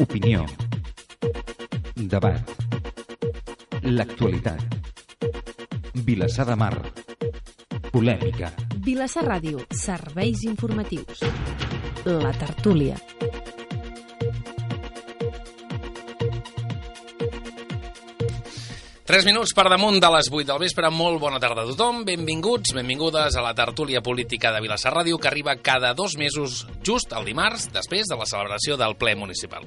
Opinió. Debat. L'actualitat. Vilassar de Mar. Polèmica. Vilassar Ràdio, serveis informatius. La tertúlia. Tres minuts per damunt de les 8 del vespre. Molt bona tarda a tothom. Benvinguts, benvingudes a la tertúlia política de Vilassar Ràdio, que arriba cada dos mesos, just el dimarts, després de la celebració del ple municipal.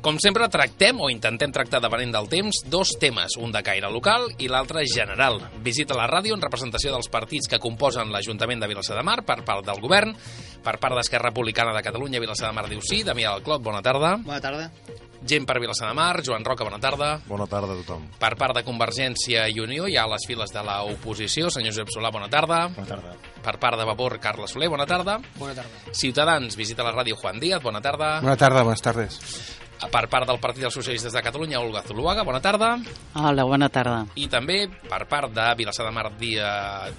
Com sempre, tractem, o intentem tractar depenent del temps, dos temes, un de caire local i l'altre general. Visita la ràdio en representació dels partits que composen l'Ajuntament de Vilassar de Mar per part del govern, per part d'Esquerra Republicana de Catalunya, Vilassar de Mar diu sí, Damià del Clot, bona tarda. Bona tarda. Gent per Vilassar de Mar, Joan Roca, bona tarda. Bona tarda a tothom. Per part de Convergència i Unió hi ha les files de l'oposició. Senyor Josep Solà, bona tarda. Bona tarda. Per part de Vapor, Carles Soler, bona tarda. Bona tarda. Ciutadans, visita la ràdio Juan Díaz, bona tarda. Bona tarda, buenas tardes. Per part del Partit dels Socialistes de Catalunya, Olga Zuluaga, bona tarda. Hola, bona tarda. I també per part de Vilassar de Mar, dia...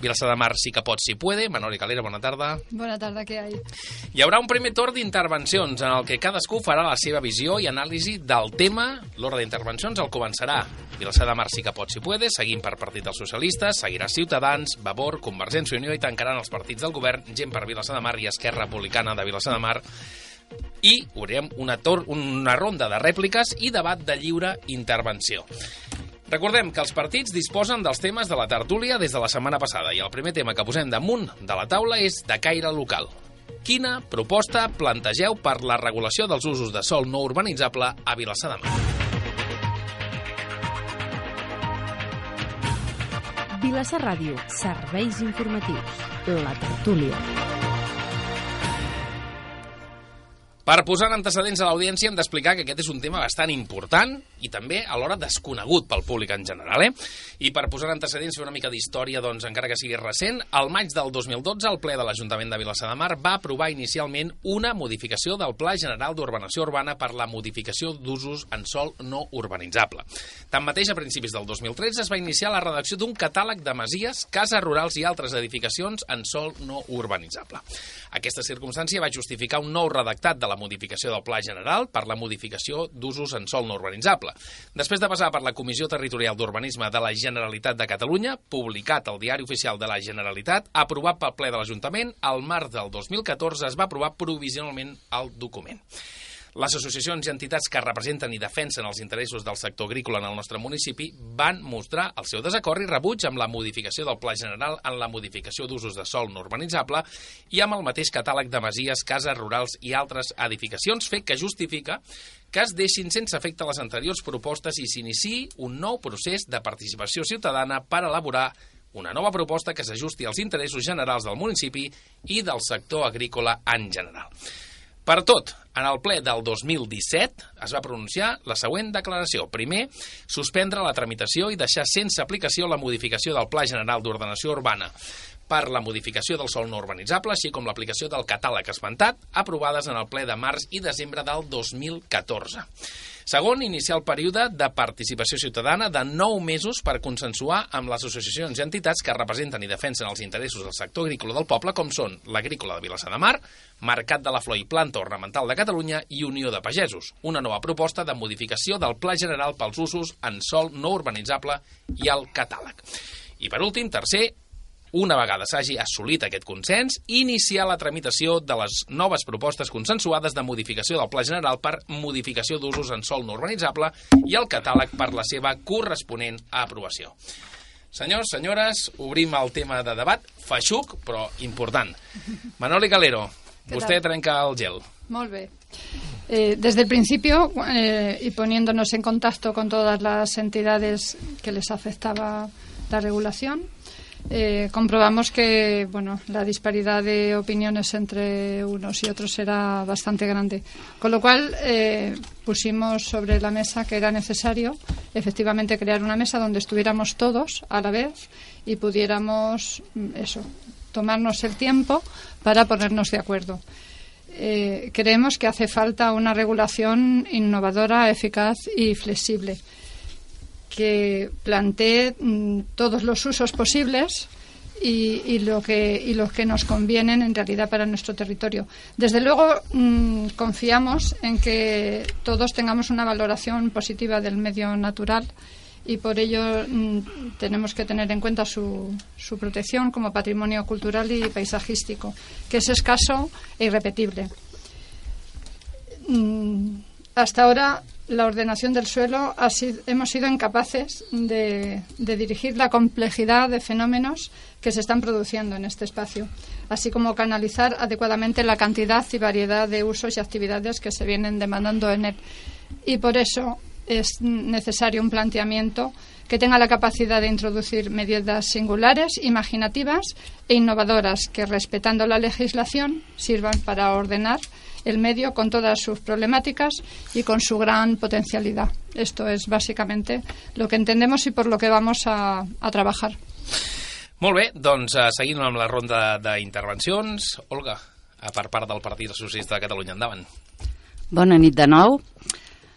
Vilassar de Mar sí que pot, si puede. Manoli Calera, bona tarda. Bona tarda, què hi ha? Hi haurà un primer torn d'intervencions en el que cadascú farà la seva visió i anàlisi del tema. L'ordre d'intervencions el començarà Vilassar de Mar sí que pot, si puede, seguint per Partit dels Socialistes, seguirà Ciutadans, Vavor, Convergència i Unió i tancaran els partits del govern, gent per Vilassar de Mar i Esquerra Republicana de Vilassar de Mar i veurem una, tor una ronda de rèpliques i debat de lliure intervenció. Recordem que els partits disposen dels temes de la tertúlia des de la setmana passada i el primer tema que posem damunt de la taula és de caire local. Quina proposta plantegeu per la regulació dels usos de sol no urbanitzable a Vilassar de Mar? Vilassar Ràdio, serveis informatius. La tertúlia. Per posar en antecedents a l'audiència hem d'explicar que aquest és un tema bastant important i també alhora desconegut pel públic en general. Eh? I per posar en antecedents una mica d'història, doncs, encara que sigui recent, al maig del 2012 el ple de l'Ajuntament de Vilassar de Mar va aprovar inicialment una modificació del Pla General d'Urbanació Urbana per la modificació d'usos en sol no urbanitzable. Tanmateix, a principis del 2013 es va iniciar la redacció d'un catàleg de masies, cases rurals i altres edificacions en sol no urbanitzable. Aquesta circumstància va justificar un nou redactat de la modificació del Pla General per la modificació d'usos en sol no urbanitzable. Després de passar per la Comissió Territorial d'Urbanisme de la Generalitat de Catalunya, publicat al Diari Oficial de la Generalitat, aprovat pel ple de l'Ajuntament, al març del 2014 es va aprovar provisionalment el document. Les associacions i entitats que representen i defensen els interessos del sector agrícola en el nostre municipi van mostrar el seu desacord i rebuig amb la modificació del Pla General en la modificació d'usos de sol no urbanitzable i amb el mateix catàleg de masies, cases rurals i altres edificacions, fet que justifica que es deixin sense efecte les anteriors propostes i s'iniciï un nou procés de participació ciutadana per elaborar una nova proposta que s'ajusti als interessos generals del municipi i del sector agrícola en general. Per tot, en el ple del 2017 es va pronunciar la següent declaració. Primer, suspendre la tramitació i deixar sense aplicació la modificació del Pla General d'Ordenació Urbana per la modificació del sol no urbanitzable, així com l'aplicació del catàleg esmentat, aprovades en el ple de març i desembre del 2014. Segon, iniciar el període de participació ciutadana de 9 mesos per consensuar amb les associacions i entitats que representen i defensen els interessos del sector agrícola del poble, com són l'Agrícola de Vilassar de Mar, Mercat de la Flor i Planta Ornamental de Catalunya i Unió de Pagesos, una nova proposta de modificació del Pla General pels usos en sol no urbanitzable i el catàleg. I per últim, tercer, una vegada s'hagi assolit aquest consens, iniciar la tramitació de les noves propostes consensuades de modificació del Pla General per modificació d'usos en sol no urbanitzable i el catàleg per la seva corresponent aprovació. Senyors, senyores, obrim el tema de debat, feixuc, però important. Manoli Calero, ¿Qué vostè trenca el gel. Molt bé. Eh, desde el principio, eh, y poniéndonos en contacto con todas las entidades que les afectaba la regulación, eh, comprobamos que bueno, la disparidad de opiniones entre unos y otros era bastante grande. Con lo cual, eh, pusimos sobre la mesa que era necesario efectivamente crear una mesa donde estuviéramos todos a la vez y pudiéramos, mm, eso, tomarnos el tiempo para ponernos de acuerdo. Eh, creemos que hace falta una regulación innovadora, eficaz y flexible que plantee mm, todos los usos posibles y, los que nos convienen en realidad para nuestro territorio. Desde luego, mm, confiamos en que todos tengamos una valoración positiva del medio natural y por ello mm, tenemos que tener en cuenta su, su protección como patrimonio cultural y paisajístico, que es escaso e irrepetible. Hasta ahora la ordenación del suelo ha sido- hemos sido incapaces de, de dirigir la complejidad de fenómenos que se están produciendo en este espacio, así como canalizar adecuadamente la cantidad y variedad de usos y actividades que se vienen demandando en él. Y por eso es necesario un planteamiento que tenga la capacidad de introducir medidas singulares, imaginativas e innovadoras que, respetando la legislación, sirvan para ordenar el medio con todas sus problemáticas y con su gran potencialidad. Esto es básicamente lo que entendemos y por lo que vamos a, a trabajar. Molt bé, doncs uh, seguint amb la ronda d'intervencions. Olga, a per part del Partit Socialista de Catalunya, endavant. Bona nit de nou.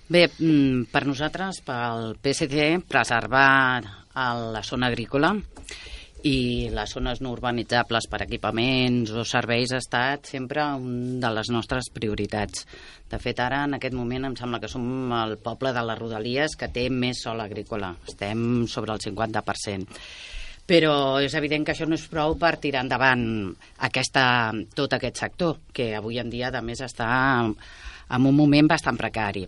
Bé, mm, per nosaltres, pel PSC, preservar el- la zona agrícola i les zones no urbanitzables per equipaments o serveis ha estat sempre una de les nostres prioritats. De fet, ara, en aquest moment, em sembla que som el poble de les Rodalies que té més sol agrícola. Estem sobre el 50% però és evident que això no és prou per tirar endavant aquesta, tot aquest sector, que avui en dia, a més, està en un moment bastant precari.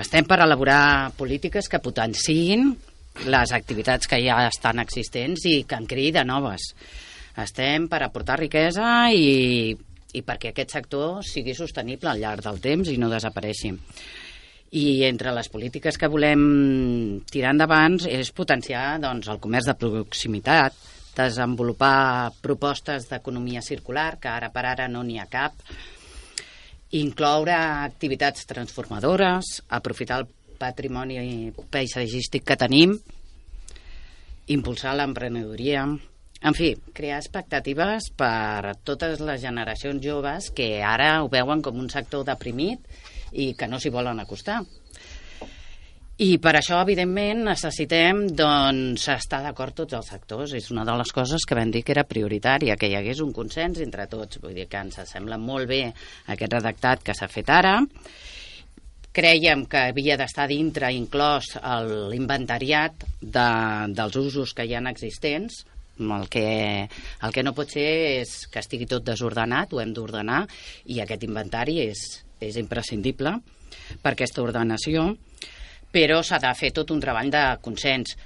Estem per elaborar polítiques que potenciïn les activitats que ja estan existents i que en creï de noves. Estem per aportar riquesa i, i perquè aquest sector sigui sostenible al llarg del temps i no desapareixi. I entre les polítiques que volem tirar endavant és potenciar doncs, el comerç de proximitat, desenvolupar propostes d'economia circular, que ara per ara no n'hi ha cap, incloure activitats transformadores, aprofitar el patrimoni paisatgístic que tenim, impulsar l'emprenedoria, en fi, crear expectatives per a totes les generacions joves que ara ho veuen com un sector deprimit i que no s'hi volen acostar. I per això, evidentment, necessitem doncs, estar d'acord tots els sectors. És una de les coses que vam dir que era prioritària, que hi hagués un consens entre tots. Vull dir que ens sembla molt bé aquest redactat que s'ha fet ara. Creiem que havia d'estar dintre inclòs l'inventariat de, dels usos que hi han existents, el que, el que no pot ser és que estigui tot desordenat, ho hem d'ordenar, i aquest inventari és, és imprescindible per aquesta ordenació, però s'ha de fer tot un treball de consens.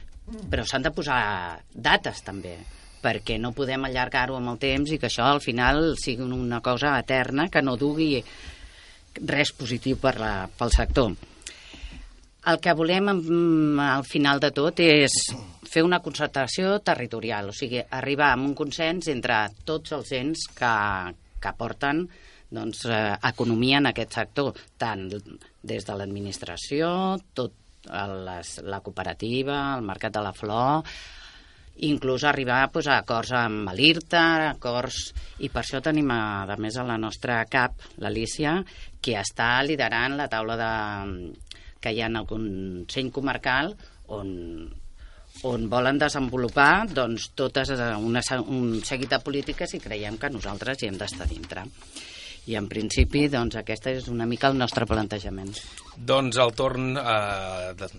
Però s'han de posar dates, també, perquè no podem allargar-ho amb el temps i que això al final sigui una cosa eterna que no dugui res positiu per la, pel sector. El que volem mm, al final de tot és fer una concertació territorial, o sigui, arribar a un consens entre tots els ens que, que aporten doncs, eh, economia en aquest sector, tant des de l'administració, tot el- les, la cooperativa, el mercat de la flor, inclús arribar doncs, a acords amb l'IRTA, acords... I per això tenim, a, a més, a la nostra cap, l'Alícia, que està liderant la taula de, que hi ha en el Consell Comarcal on, on volen desenvolupar doncs, totes eh, una, un seguit de polítiques i creiem que nosaltres hi hem d'estar dintre. I en principi, doncs, aquest és una mica el nostre plantejament. Doncs el torn eh, de-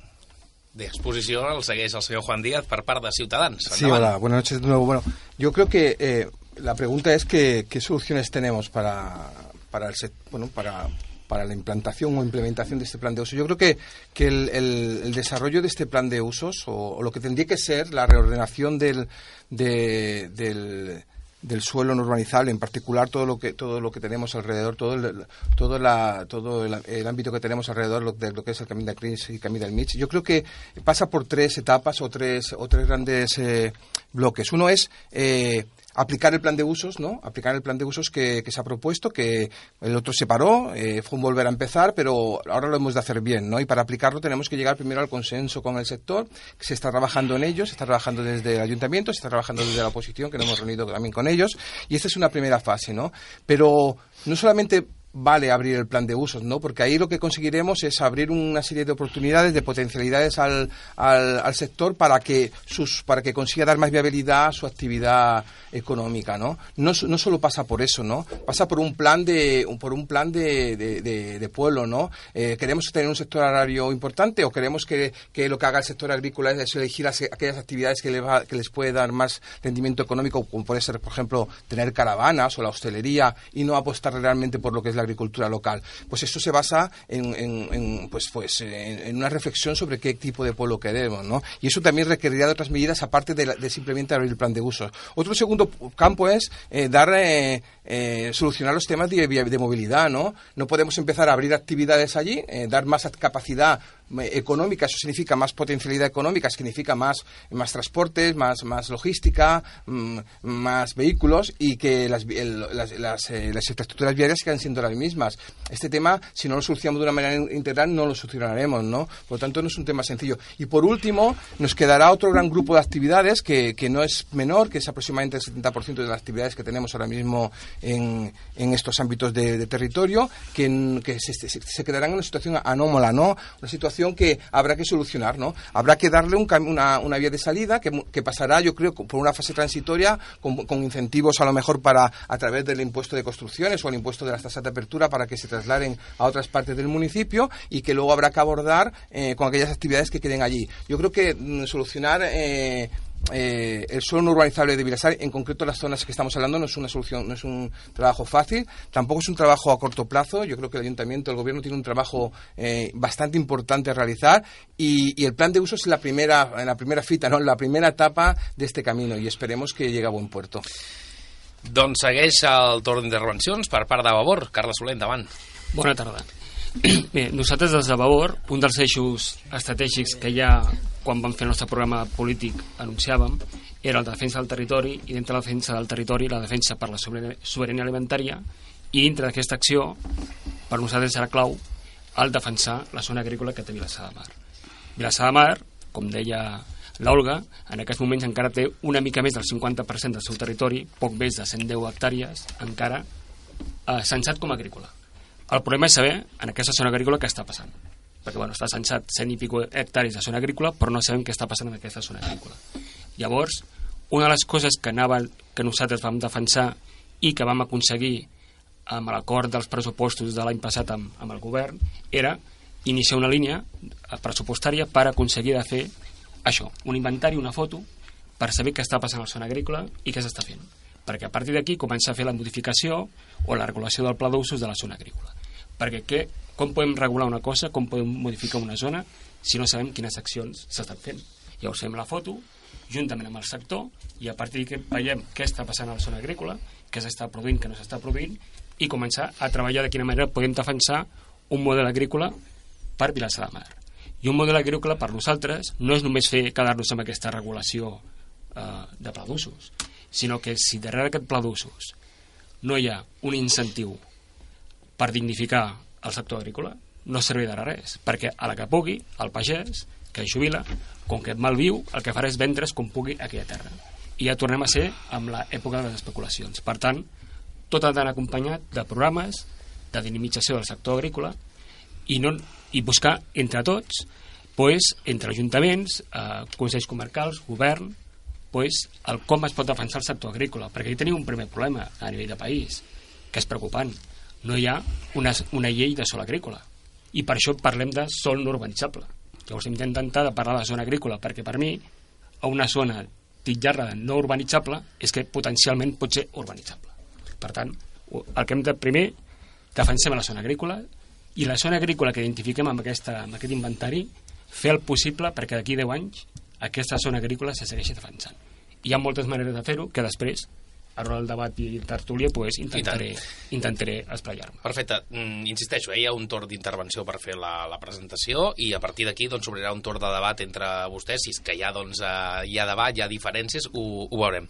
d'exposició el segueix el senyor Juan Díaz per part de Ciutadans. Sí, Endavant. hola, buenas noches de nuevo. Bueno, yo creo que eh, la pregunta es que, qué soluciones tenemos para, para, el, bueno, para, para la implantación o implementación de este plan de uso. Yo creo que, que el, el- el desarrollo de este plan de usos, o, o lo que tendría que ser la reordenación del, de- del, del suelo no urbanizable, en particular todo lo que todo lo que tenemos alrededor, todo el, todo la, todo el, el ámbito que tenemos alrededor lo- de lo que es el Camino de Cris y Camino del Mich. Yo creo que pasa por tres etapas o tres o tres grandes eh, bloques. Uno es eh, aplicar el plan de usos, ¿no? Aplicar el plan de usos que, se ha propuesto, que el otro se paró, eh, fue un volver a empezar, pero ahora lo hemos de hacer bien, ¿no? Y para aplicarlo tenemos que llegar primero al consenso con el sector, que se está trabajando en ello, se está trabajando desde el ayuntamiento, se está trabajando desde la oposición, que nos hemos reunido también con ellos, y esta es una primera fase, ¿no? Pero no solamente vale abrir el plan de usos, ¿no? Porque ahí lo que conseguiremos es abrir una serie de oportunidades, de potencialidades al, al, sector para que sus para que consiga dar más viabilidad a su actividad económica, ¿no? No, solo pasa por eso, ¿no? Pasa por un plan de por un plan de, de, pueblo, ¿no? Eh, queremos tener un sector agrario importante o queremos que, que lo que haga el sector agrícola es elegir las- aquellas actividades que, le va- que les puede dar más rendimiento económico, como puede ser, por ejemplo, tener caravanas o la hostelería y no apostar realmente por lo que es la agricultura local. Pues eso se basa en, en- en, pues, pues, en, una reflexión sobre qué tipo de pueblo queremos, ¿no? Y eso también requerirá de otras medidas aparte de, la- de simplemente abrir el plan de usos. Otro segundo campo es eh, dar eh, eh, solucionar los temas de, de movilidad, ¿no? No podemos empezar a abrir actividades allí, dar más capacidad económica, eso significa más potencialidad económica, significa más, más transportes, más, más logística, mm, más vehículos y que las, el- las, las, eh, las infraestructuras viarias sigan siendo las mismas. Este tema, si no lo solucionamos de una manera integral, no lo solucionaremos, ¿no? Por lo tanto, no es un tema sencillo. Y por último, nos quedará otro gran grupo de actividades que, que no es menor, que es aproximadamente el 70% de las actividades que tenemos ahora mismo en, en estos ámbitos de, territorio, que, que se, se- se quedarán en una situación anómala, ¿no? Una situación que habrá que solucionar, ¿no? Habrá que darle una, una vía de salida que, que pasará, yo creo, por una fase transitoria con, con incentivos a lo mejor para a través del impuesto de construcciones o el impuesto de las tasas de apertura para que se trasladen a otras partes del municipio y que luego habrá que abordar eh, con aquellas actividades que queden allí. Yo creo que mm, solucionar eh, eh, el suelo no urbanizable de Vilasar, en concreto las zonas que estamos hablando, no es una solución, no es un trabajo fácil, tampoco es un trabajo a corto plazo. Yo creo que el ayuntamiento, el gobierno tiene un trabajo eh, bastante importante a realizar y, y el plan de uso es la primera, en la primera fita, ¿no? la primera etapa de este camino y esperemos que llegue a buen puerto. Doncs segueix el torn d'intervencions per part de Vavor. Carles Soler, endavant. Bona tarda. Bé, nosaltres des de Vavor, un dels eixos estratègics que ja quan vam fer el nostre programa polític anunciàvem era la defensa del territori i dintre la defensa del territori la defensa per la sobirania alimentària i dintre d'aquesta acció per nosaltres serà clau el defensar la zona agrícola que té Vilassar de Mar. Vilassar de Mar, com deia l'Olga, en aquests moments encara té una mica més del 50% del seu territori, poc més de 110 hectàrees, encara eh, censat com a agrícola. El problema és saber en aquesta zona agrícola què està passant. Perquè bueno, està censat 100 i pico hectàrees de zona agrícola, però no sabem què està passant en aquesta zona agrícola. Llavors, una de les coses que, anava, que nosaltres vam defensar i que vam aconseguir amb l'acord dels pressupostos de l'any passat amb, amb el govern era iniciar una línia pressupostària per aconseguir de fer això, un inventari, una foto, per saber què està passant a la zona agrícola i què s'està fent. Perquè a partir d'aquí comença a fer la modificació o la regulació del pla d'usos de la zona agrícola. Perquè què, com podem regular una cosa, com podem modificar una zona, si no sabem quines accions s'estan fent. Llavors fem la foto, juntament amb el sector, i a partir d'aquí veiem què està passant a la zona agrícola, què s'està produint, què no s'està produint, i començar a treballar de quina manera podem defensar un model agrícola per Vilassar de Mar. I un model agrícola per nosaltres no és només fer quedar-nos amb aquesta regulació eh, de pla d'usos, sinó que si darrere aquest pla d'usos no hi ha un incentiu per dignificar el sector agrícola, no servirà res, perquè a la que pugui, el pagès, que es jubila, com que mal viu, el que farà és vendre's com pugui aquella terra. I ja tornem a ser amb l'època de les especulacions. Per tant, tot ha d'anar acompanyat de programes de dinamització del sector agrícola i, no, i buscar entre tots pues, entre ajuntaments, eh, consells comarcals, govern, pues, el com es pot defensar el sector agrícola, perquè aquí tenim un primer problema a nivell de país, que és preocupant. No hi ha una, una llei de sol agrícola, i per això parlem de sol no urbanitzable. Llavors hem d'intentar de parlar de zona agrícola, perquè per mi, a una zona titllar-la de no urbanitzable és que potencialment pot ser urbanitzable. Per tant, el que hem de primer, defensem la zona agrícola, i la zona agrícola que identifiquem amb, aquesta, amb aquest inventari, fer el possible perquè d'aquí 10 anys aquesta zona agrícola se segueixi defensant. Hi ha moltes maneres de fer-ho que després, a l'hora del debat i tertúlia, pues, intentaré, intentaré esplaiar-me. Perfecte. Mm, insisteixo, eh, hi ha un torn d'intervenció per fer la, la presentació i a partir d'aquí doncs, s'obrirà un torn de debat entre vostès. Si és que hi ha, doncs, eh, hi ha debat, hi ha diferències, ho, ho veurem.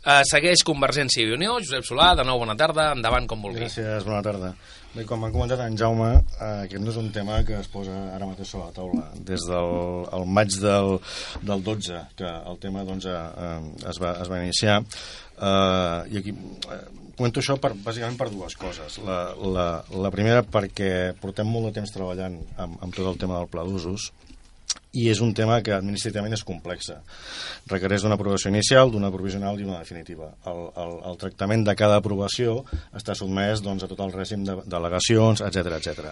Uh, segueix Convergència i Unió, Josep Solà, de nou bona tarda, endavant com vulgui. Gràcies, bona tarda. Bé, com ha comentat en Jaume, eh, aquest no és un tema que es posa ara mateix sobre la taula. Des del el maig del, del 12, que el tema doncs, eh, es, va, es va iniciar, eh, i aquí eh, comento això per, bàsicament per dues coses. La, la, la primera perquè portem molt de temps treballant amb, amb tot el tema del pla d'usos, i és un tema que administrativament és complexa. Requereix d'una aprovació inicial, d'una provisional i una definitiva. El, el, el tractament de cada aprovació està sotmès doncs, a tot el règim de delegacions, etc etc.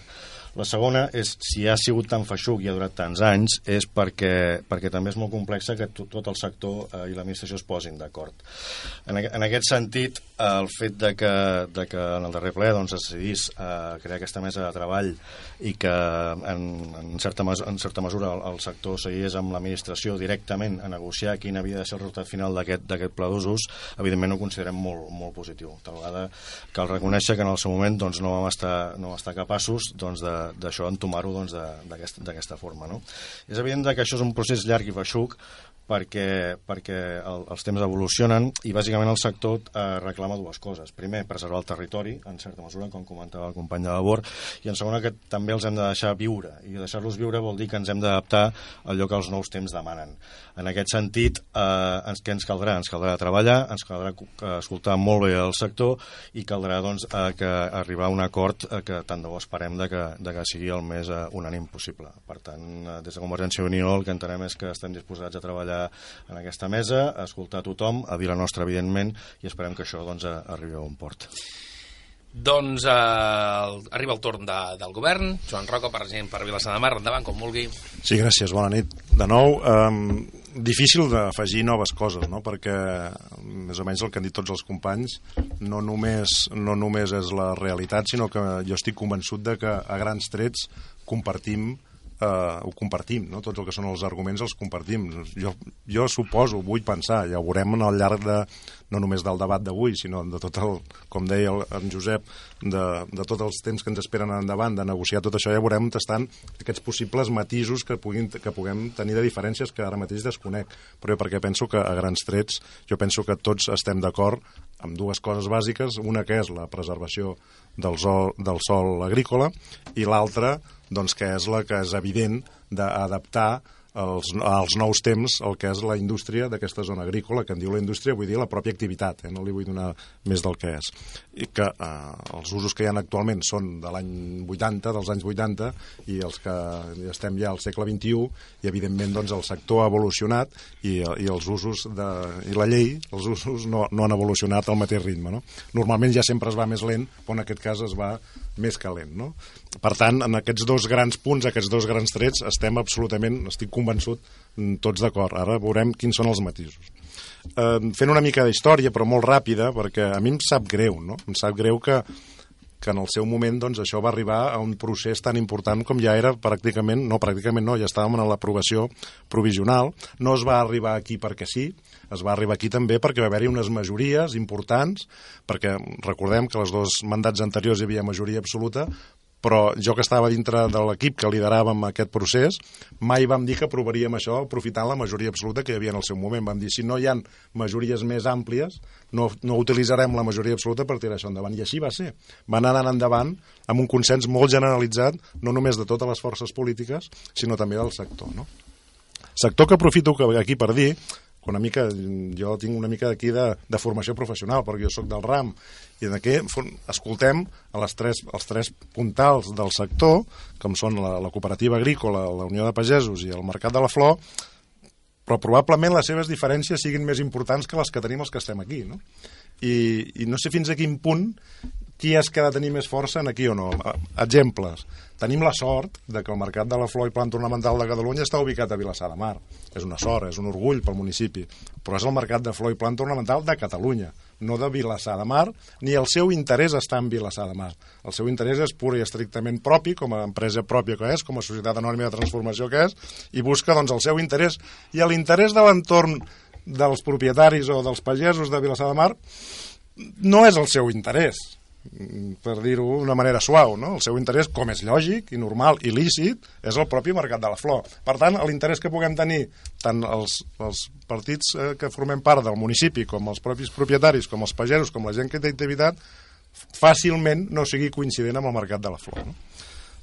La segona és, si ha sigut tan feixuc i ha durat tants anys, és perquè, perquè també és molt complexa que tot, tot el sector eh, i l'administració es posin d'acord. En, en aquest sentit, eh, el fet de que, de que en el darrer ple doncs, es decidís eh, crear aquesta mesa de treball i que en, en, certa, en certa mesura el, el sector seguís amb l'administració directament a negociar quin havia de ser el resultat final d'aquest pla d'usos, evidentment ho considerem molt, molt positiu. Tal vegada cal reconèixer que en el seu moment doncs, no vam estar, no vam estar capaços doncs, de, d'això entomar-ho doncs, d'aquesta forma. No? És evident que això és un procés llarg i feixuc perquè, perquè el, els temps evolucionen i bàsicament el sector eh, reclama dues coses. Primer, preservar el territori, en certa mesura, com comentava el company de labor, i en segona, que també els hem de deixar viure. I deixar-los viure vol dir que ens hem d'adaptar a allò que els nous temps demanen. En aquest sentit, eh, ens, què ens caldrà? Ens caldrà treballar, ens caldrà escoltar molt bé el sector i caldrà doncs, eh, que arribar a un acord eh, que tant de bo esperem de que, de que sigui el més eh, unànim possible. Per tant, eh, des de Convergència i Unió el que entenem és que estem disposats a treballar en aquesta mesa, a escoltar tothom, a dir la nostra, evidentment, i esperem que això doncs, arribi a un port. Doncs eh, arriba el torn de, del govern. Joan Roca, president per Vilassar de Mar, endavant, com vulgui. Sí, gràcies, bona nit. De nou, eh, difícil d'afegir noves coses, no? perquè més o menys el que han dit tots els companys no només, no només és la realitat, sinó que jo estic convençut de que a grans trets compartim eh, ho compartim, no? tots el que són els arguments els compartim. Jo, jo suposo, vull pensar, ja ho veurem al llarg de, no només del debat d'avui, sinó de tot el, com deia el, en Josep, de, de tots els temps que ens esperen endavant, de negociar tot això, ja veurem tastant aquests possibles matisos que, puguin, que puguem tenir de diferències que ara mateix desconec. Però jo perquè penso que a grans trets, jo penso que tots estem d'acord amb dues coses bàsiques, una que és la preservació del sol, del sol agrícola i l'altra doncs, que és la que és evident d'adaptar als, als nous temps el que és la indústria d'aquesta zona agrícola, que en diu la indústria, vull dir la pròpia activitat, eh? no li vull donar més del que és. I que eh, els usos que hi ha actualment són de l'any 80, dels anys 80, i els que estem ja al segle XXI, i evidentment doncs, el sector ha evolucionat i, i els usos de, i la llei, els usos no, no han evolucionat al mateix ritme. No? Normalment ja sempre es va més lent, però en aquest cas es va més calent. No? Per tant, en aquests dos grans punts, aquests dos grans trets, estem absolutament, estic convençut, mm, tots d'acord. Ara veurem quins són els matisos. Eh, fent una mica d'història, però molt ràpida, perquè a mi em sap greu, no? Em sap greu que, que en el seu moment doncs, això va arribar a un procés tan important com ja era pràcticament, no pràcticament no, ja estàvem en l'aprovació provisional, no es va arribar aquí perquè sí, es va arribar aquí també perquè va haver-hi unes majories importants, perquè recordem que els dos mandats anteriors hi havia majoria absoluta, però jo que estava dintre de l'equip que lideràvem aquest procés, mai vam dir que aprovaríem això aprofitant la majoria absoluta que hi havia en el seu moment. Vam dir, si no hi han majories més àmplies, no, no utilitzarem la majoria absoluta per tirar això endavant. I així va ser. Van anar endavant amb un consens molt generalitzat, no només de totes les forces polítiques, sinó també del sector. No? Sector que aprofito aquí per dir una mica, jo tinc una mica d'aquí de, de formació professional, perquè jo sóc del RAM, i aquí escoltem a les tres, els tres puntals del sector, com són la, la cooperativa agrícola, la Unió de Pagesos i el Mercat de la Flor, però probablement les seves diferències siguin més importants que les que tenim els que estem aquí, no? I, i no sé fins a quin punt qui és que ha de tenir més força en aquí o no. Exemples. Tenim la sort de que el Mercat de la Flor i Planta Ornamental de Catalunya està ubicat a Vilassar de Mar. És una sort, és un orgull pel municipi. Però és el Mercat de Flor i Planta Ornamental de Catalunya, no de Vilassar de Mar, ni el seu interès està en Vilassar de Mar. El seu interès és pur i estrictament propi, com a empresa pròpia que és, com a societat anònima de transformació que és, i busca doncs, el seu interès. I l'interès de l'entorn dels propietaris o dels pagesos de Vilassar de Mar no és el seu interès per dir-ho d'una manera suau, no? El seu interès, com és lògic i normal i lícit, és el propi mercat de la flor. Per tant, l'interès que puguem tenir tant els, els partits eh, que formem part del municipi, com els propis propietaris, com els pagesos, com la gent que té activitat, fàcilment no sigui coincident amb el mercat de la flor. No?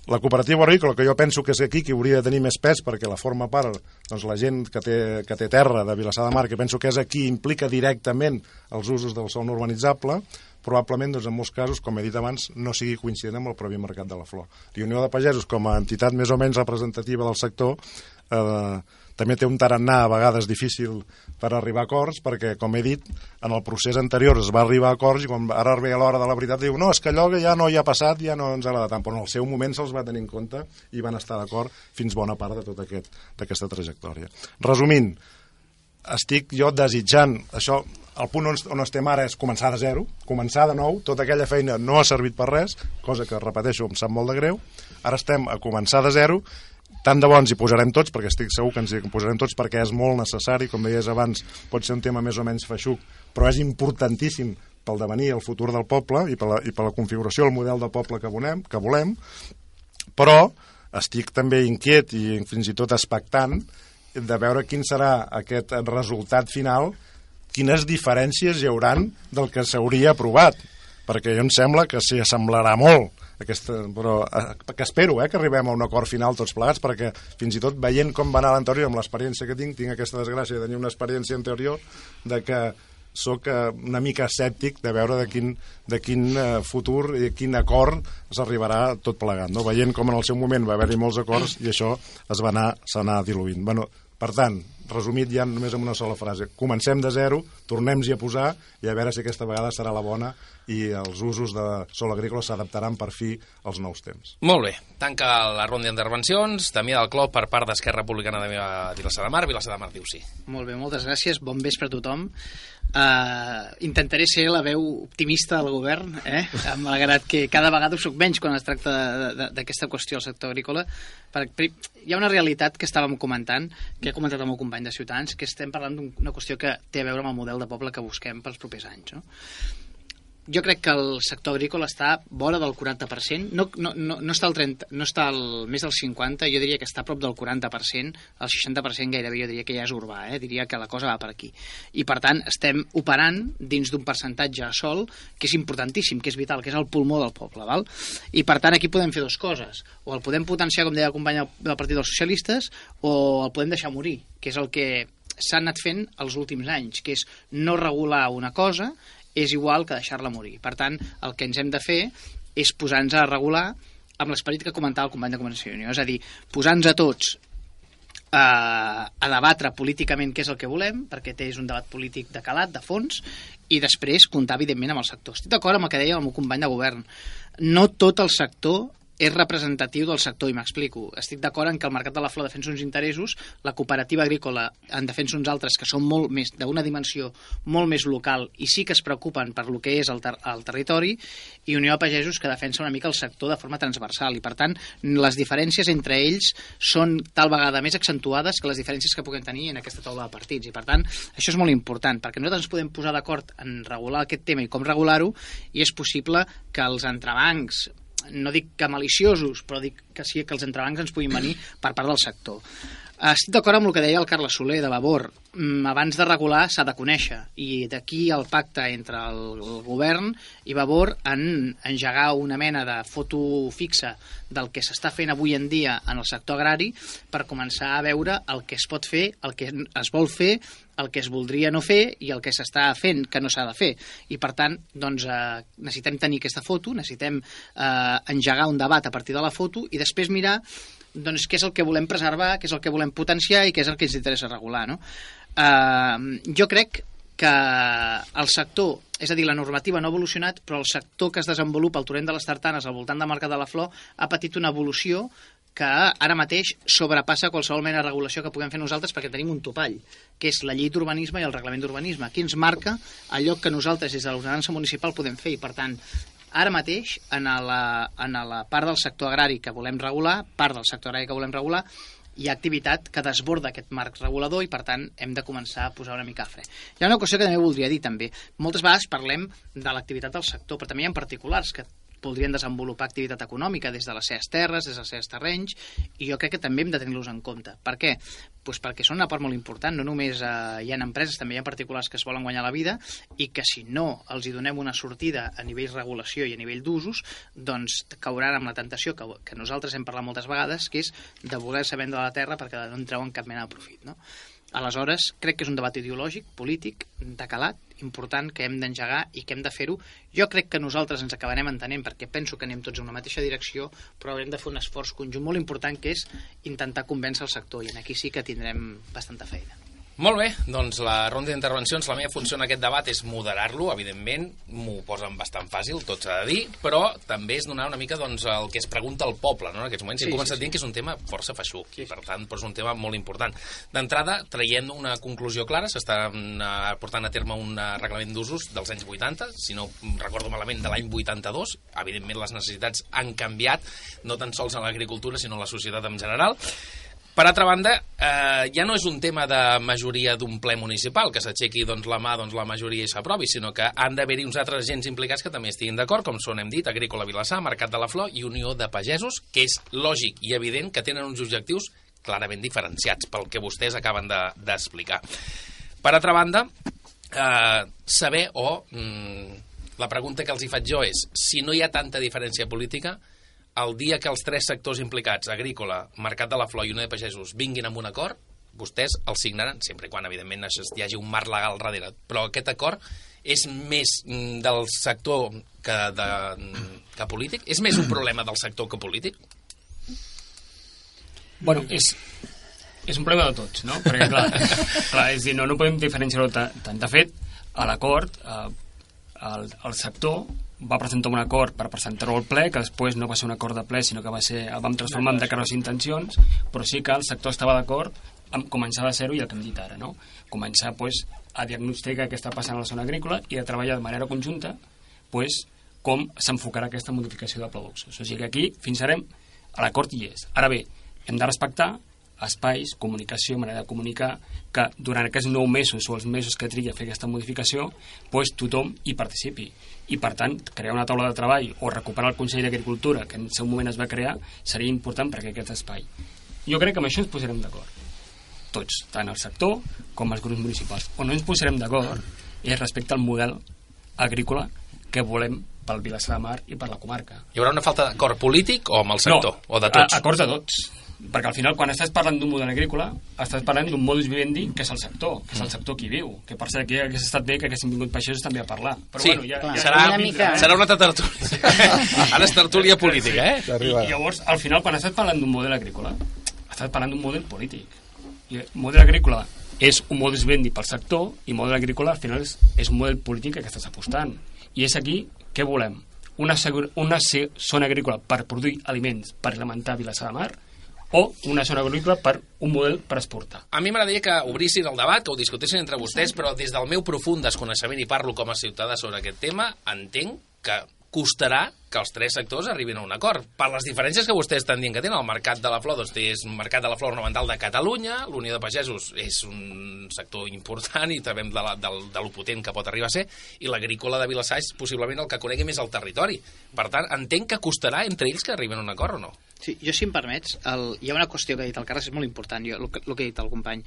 La cooperativa agrícola, que jo penso que és aquí que hauria de tenir més pes perquè la forma part doncs, la gent que té, que té terra de Vilassar de Mar, que penso que és aquí implica directament els usos del no urbanitzable, probablement doncs, en molts casos, com he dit abans, no sigui coincident amb el propi mercat de la flor. La Unió de Pagesos, com a entitat més o menys representativa del sector, eh, també té un tarannà a vegades difícil per arribar a acords, perquè, com he dit, en el procés anterior es va arribar a acords i quan ara ve a l'hora de la veritat diu no, és que allò que ja no hi ha passat ja no ens agrada tant, però en el seu moment se'ls va tenir en compte i van estar d'acord fins bona part de tota aquest, aquesta trajectòria. Resumint, estic jo desitjant això, el punt on, on estem ara és començar de zero, començar de nou, tota aquella feina no ha servit per res, cosa que, repeteixo, em sap molt de greu, ara estem a començar de zero. Tant de bons hi posarem tots, perquè estic segur que ens hi posarem tots, perquè és molt necessari, com deies abans, pot ser un tema més o menys feixuc, però és importantíssim pel devenir el futur del poble i per la, i per la configuració, el model de poble que volem, que volem, però estic també inquiet i fins i tot expectant de veure quin serà aquest resultat final, quines diferències hi hauran del que s'hauria aprovat, perquè jo em sembla que s'hi assemblarà molt aquesta, però eh, que espero eh, que arribem a un acord final tots plegats perquè fins i tot veient com va anar l'anterior amb l'experiència que tinc, tinc aquesta desgràcia de tenir una experiència anterior de que sóc eh, una mica escèptic de veure de quin, de quin eh, futur i quin acord s'arribarà tot plegat. No? Veient com en el seu moment va haver-hi molts acords i això es va anar, anar diluint. Bueno, per tant, resumit ja només amb una sola frase. Comencem de zero, tornem-hi a posar i a veure si aquesta vegada serà la bona i els usos de sol agrícola s'adaptaran per fi als nous temps. Molt bé. Tanca la ronda d'intervencions. Damià del Clop per part d'Esquerra Republicana de Vilassar de Mar. Vilassar de Mar diu sí. Molt bé, moltes gràcies. Bon vespre a tothom. Uh, intentaré ser la veu optimista del govern, eh? malgrat que cada vegada ho soc menys quan es tracta d'aquesta qüestió al sector agrícola. Per, hi ha una realitat que estàvem comentant, que he comentat amb el company de Ciutadans, que estem parlant d'una qüestió que té a veure amb el model de poble que busquem pels propers anys. No? Jo crec que el sector agrícola està vora del 40%, no, no, no, no està al 30, no està al, més del 50, jo diria que està a prop del 40%, el 60% gairebé jo diria que ja és urbà, eh? diria que la cosa va per aquí. I per tant estem operant dins d'un percentatge a sol que és importantíssim, que és vital, que és el pulmó del poble. Val? I per tant aquí podem fer dues coses, o el podem potenciar, com deia el company del Partit dels Socialistes, o el podem deixar morir, que és el que s'ha anat fent els últims anys, que és no regular una cosa és igual que deixar-la morir. Per tant, el que ens hem de fer és posar-nos a regular amb l'esperit que comentava el company de Convergència Unió, és a dir, posar-nos a tots eh, a debatre políticament què és el que volem, perquè és un debat polític de calat, de fons, i després comptar, evidentment, amb el sector. Estic d'acord amb el que deia el meu company de govern. No tot el sector és representatiu del sector, i m'explico. Estic d'acord en que el mercat de la flor defensa uns interessos, la cooperativa agrícola en defensa uns altres que són molt més d'una dimensió molt més local i sí que es preocupen per lo que és el, ter el territori, i Unió de Pagesos que defensa una mica el sector de forma transversal, i per tant les diferències entre ells són tal vegada més accentuades que les diferències que puguem tenir en aquesta taula de partits, i per tant això és molt important, perquè nosaltres ens podem posar d'acord en regular aquest tema i com regular-ho, i és possible que els entrebancs no dic que maliciosos, però dic que sí que els entrebancs ens puguin venir per part del sector. Estic d'acord amb el que deia el Carles Soler de Vavor. Mm, abans de regular s'ha de conèixer i d'aquí el pacte entre el, govern i Vavor en engegar una mena de foto fixa del que s'està fent avui en dia en el sector agrari per començar a veure el que es pot fer, el que es vol fer, el que es voldria no fer i el que s'està fent que no s'ha de fer. I per tant, doncs, eh, necessitem tenir aquesta foto, necessitem eh, engegar un debat a partir de la foto i després mirar doncs, què és el que volem preservar, què és el que volem potenciar i què és el que ens interessa regular. No? Uh, jo crec que el sector, és a dir, la normativa no ha evolucionat, però el sector que es desenvolupa al torrent de les tartanes al voltant del mercat de la flor ha patit una evolució que ara mateix sobrepassa qualsevol mena de regulació que puguem fer nosaltres perquè tenim un topall, que és la llei d'urbanisme i el reglament d'urbanisme. Aquí ens marca allò que nosaltres des de l'ordenança municipal podem fer i, per tant, Ara mateix, en la, en la part del sector agrari que volem regular, part del sector agrari que volem regular, hi ha activitat que desborda aquest marc regulador i, per tant, hem de començar a posar una mica fre. Hi ha una qüestió que també voldria dir, també. Moltes vegades parlem de l'activitat del sector, però també hi ha particulars que voldrien desenvolupar activitat econòmica des de les seves terres, des dels seus terrenys, i jo crec que també hem de tenir-los en compte. Per què? Pues perquè són una part molt important. No només eh, hi ha empreses, també hi ha particulars que es volen guanyar la vida i que si no els hi donem una sortida a nivell regulació i a nivell d'usos, doncs cauran amb la tentació que, que nosaltres hem parlat moltes vegades, que és de voler-se vendre la terra perquè no en treuen cap mena de profit. No? Aleshores, crec que és un debat ideològic, polític, de calat, important, que hem d'engegar i que hem de fer-ho. Jo crec que nosaltres ens acabarem entenent, perquè penso que anem tots en una mateixa direcció, però haurem de fer un esforç conjunt molt important, que és intentar convèncer el sector, i en aquí sí que tindrem bastanta feina. Molt bé, doncs la ronda d'intervencions, la meva funció en aquest debat és moderar-lo, evidentment, m'ho posen bastant fàcil, tot s'ha de dir, però també és donar una mica doncs, el que es pregunta al poble no, en aquests moments. Sí, He començat sí, sí. dient que és un tema força feixuc, sí, sí. per tant, però és un tema molt important. D'entrada, traient una conclusió clara, s'està uh, portant a terme un reglament d'usos dels anys 80, si no recordo malament, de l'any 82. Evidentment, les necessitats han canviat, no tan sols en l'agricultura, sinó en la societat en general. Per altra banda, eh, ja no és un tema de majoria d'un ple municipal, que s'aixequi doncs, la mà, doncs, la majoria i s'aprovi, sinó que han d'haver-hi uns altres agents implicats que també estiguin d'acord, com són, hem dit, Agrícola Vilassar, Mercat de la Flor i Unió de Pagesos, que és lògic i evident que tenen uns objectius clarament diferenciats pel que vostès acaben d'explicar. De, per altra banda, eh, saber o... Mm, la pregunta que els hi faig jo és, si no hi ha tanta diferència política, el dia que els tres sectors implicats, agrícola, Mercat de la Flor i Unió de Pagesos, vinguin amb un acord, vostès el signaran, sempre quan, evidentment, hi hagi un marc legal darrere. Però aquest acord és més mm, del sector que, de, mm, que polític? És més un problema del sector que polític? Bueno, és, és un problema de tots, no? Perquè, clar, clar és dir, no, no podem diferenciar-ho tant. De fet, a l'acord, eh, el, el sector va presentar un acord per presentar-ho al ple, que després no va ser un acord de ple, sinó que va ser, el vam transformar en declaració d'intencions, però sí que el sector estava d'acord amb començar de zero i el que hem dit ara, no? Començar pues, a diagnosticar què està passant a la zona agrícola i a treballar de manera conjunta pues, com s'enfocarà aquesta modificació de producció. O sigui que aquí fins ara l'acord hi és. Ara bé, hem de respectar espais, comunicació, manera de comunicar, que durant aquests nou mesos o els mesos que triga a fer aquesta modificació, pues, tothom hi participi. I, per tant, crear una taula de treball o recuperar el Consell d'Agricultura, que en seu moment es va crear, seria important perquè aquest espai. Jo crec que amb això ens posarem d'acord. Tots, tant el sector com els grups municipals. On no ens posarem d'acord és respecte al model agrícola que volem pel Vilassar de Mar i per la comarca. Hi haurà una falta d'acord polític o amb el sector? No, o de tots? A, acords de tots perquè al final quan estàs parlant d'un model agrícola estàs parlant d'un modus vivendi que és el sector, que és el sector qui viu que per cert aquí hagués estat bé que haguessin vingut peixos també a parlar. Però sí, bueno, ja, ja, serà, una mica... serà una altra tertúlia. Ara és tertúlia política eh? I, i llavors al final quan estàs parlant d'un model agrícola estàs parlant d'un model polític. I el model agrícola és un modus vivendi pel sector i model agrícola al final és, és un model polític que estàs apostant. I és aquí què volem una, una zona agrícola per produir aliments per alimentar Vilassar de Mar o una zona agrícola per un model per exportar. A mi m'agradaria que obrissin el debat, que ho discutessin entre vostès, però des del meu profund desconeixement i parlo com a ciutadà sobre aquest tema, entenc que costarà que els tres sectors arribin a un acord. Per les diferències que vostès estan dient que tenen, el mercat de la flor doncs, és un mercat de la flor ornamental de Catalunya, l'Unió de Pagesos és un sector important i sabem de, la, de, de lo potent que pot arribar a ser, i l'agrícola de Vilassar és possiblement el que conegui més el territori. Per tant, entenc que costarà entre ells que arriben a un acord o no? Sí, jo, si em permets, el, hi ha una qüestió que ha dit el Carles, és molt important, jo, el, que, el que ha dit el company.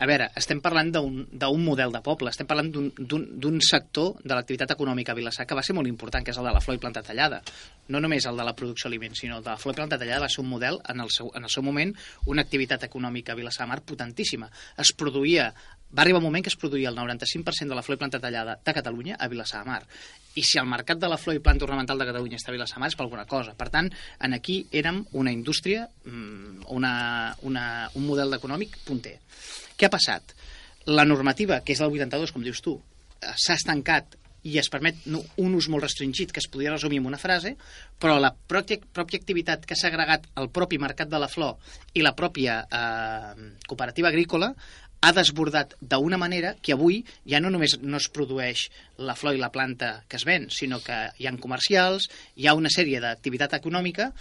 A veure, estem parlant d'un model de poble, estem parlant d'un sector de l'activitat econòmica a Vilassar que va ser molt important, que és el de la flor i planta tallada no només el de la producció d'aliments, sinó el de la flor i planta tallada va ser un model, en el seu, en el seu moment, una activitat econòmica a Vilassar Mar potentíssima. Es produïa, va arribar un moment que es produïa el 95% de la flor i planta tallada de Catalunya a Vilassar de Mar. I si el mercat de la flor i planta ornamental de Catalunya està a Vilassar de Mar és per alguna cosa. Per tant, en aquí érem una indústria, mm, una, una, un model econòmic punter. Què ha passat? La normativa, que és del 82, com dius tu, eh, s'ha estancat i es permet un ús molt restringit que es podria resumir en una frase, però la pròpia, pròpia activitat que s'ha agregat al propi mercat de la flor i la pròpia eh, cooperativa agrícola ha desbordat d'una manera que avui ja no només no es produeix la flor i la planta que es ven, sinó que hi han comercials, hi ha una sèrie d'activitat econòmica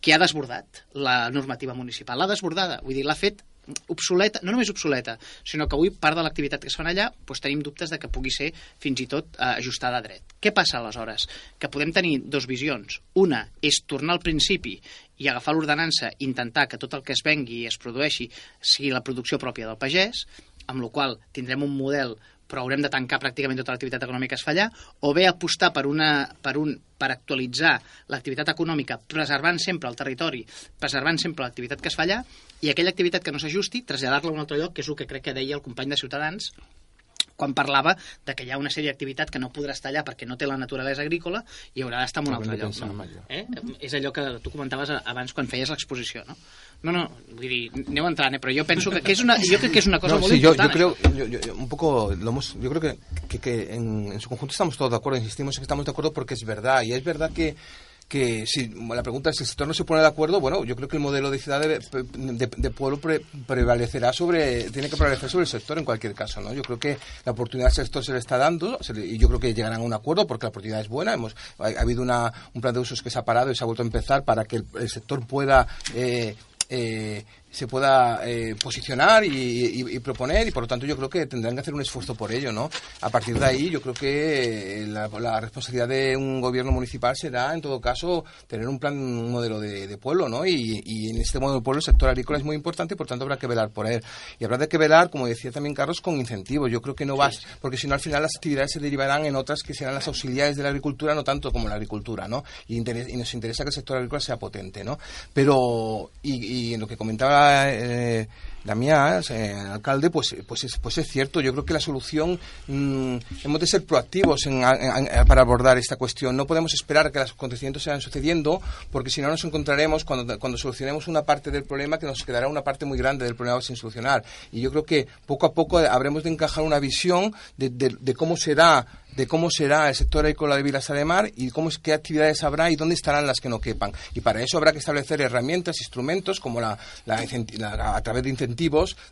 que ha desbordat la normativa municipal. L'ha desbordada, vull dir, l'ha fet obsoleta, no només obsoleta, sinó que avui part de l'activitat que es fan allà doncs tenim dubtes de que pugui ser fins i tot eh, ajustada a dret. Què passa aleshores? Que podem tenir dos visions. Una és tornar al principi i agafar l'ordenança, intentar que tot el que es vengui i es produeixi sigui la producció pròpia del pagès, amb la qual tindrem un model però haurem de tancar pràcticament tota l'activitat econòmica es fa allà, o bé apostar per, una, per, un, per actualitzar l'activitat econòmica, preservant sempre el territori, preservant sempre l'activitat que es fa allà, i aquella activitat que no s'ajusti, traslladar-la a un altre lloc, que és el que crec que deia el company de Ciutadans, quan parlava de que hi ha una sèrie d'activitat que no podrà estar allà perquè no té la naturalesa agrícola i haurà d'estar en un altre lloc. No? Eh? És allò que tu comentaves abans quan feies l'exposició, no? No, no, vull dir, aneu entrant, eh? però jo penso que, que és una, jo crec que és una cosa No, molt sí, yo, important. yo creo, això. yo, yo- yo un poco, lo hemos, yo creo que, que, que en, en su conjunto estamos todos de acuerdo, insistimos en que estamos de acuerdo porque es verdad, y es verdad que que si la pregunta es si el sector no se pone de acuerdo, bueno, yo creo que el modelo de ciudad de, de- de pueblo pre- prevalecerá sobre, tiene que prevalecer sobre el sector en cualquier caso, ¿no? Yo creo que la oportunidad al sector se le está dando y yo creo que llegarán a un acuerdo porque la oportunidad es buena. Hemos, ha, ha habido una, un plan de usos que se ha parado y se ha vuelto a empezar para que el, el sector pueda eh, eh, se pueda eh, posicionar y, y- y proponer y por lo tanto yo creo que tendrán que hacer un esfuerzo por ello, ¿no? A partir de ahí yo creo que eh, la, la responsabilidad de un gobierno municipal será en todo caso tener un plan, un modelo de, de pueblo, ¿no? Y, y en este modelo de pueblo el sector agrícola es muy importante y por tanto habrá que velar por él. Y habrá de que velar, como decía también Carlos, con incentivos. Yo creo que no vas, porque si no al final las actividades se derivarán en otras que serán las auxiliares de la agricultura, no tanto como la agricultura, ¿no? Y, y nos interesa que el sector agrícola sea potente, ¿no? Pero, y en lo que comentaba eh, Damián, eh, alcalde, pues, pues, es, pues es cierto. Yo creo que la solución, mm, hemos de ser proactivos en- en- en- para abordar esta cuestión. No podemos esperar que los acontecimientos se vayan sucediendo, porque si no nos encontraremos cuando, cuando solucionemos una parte del problema que nos quedará una parte muy grande del problema sin solucionar. Y yo creo que poco a poco habremos de encajar una visión de, de- de cómo será de cómo será el sector agrícola de Vilas de Mar y cómo qué actividades habrá y dónde estarán las que no quepan. Y para eso habrá que establecer herramientas, instrumentos, como la, la la- a través de incentivos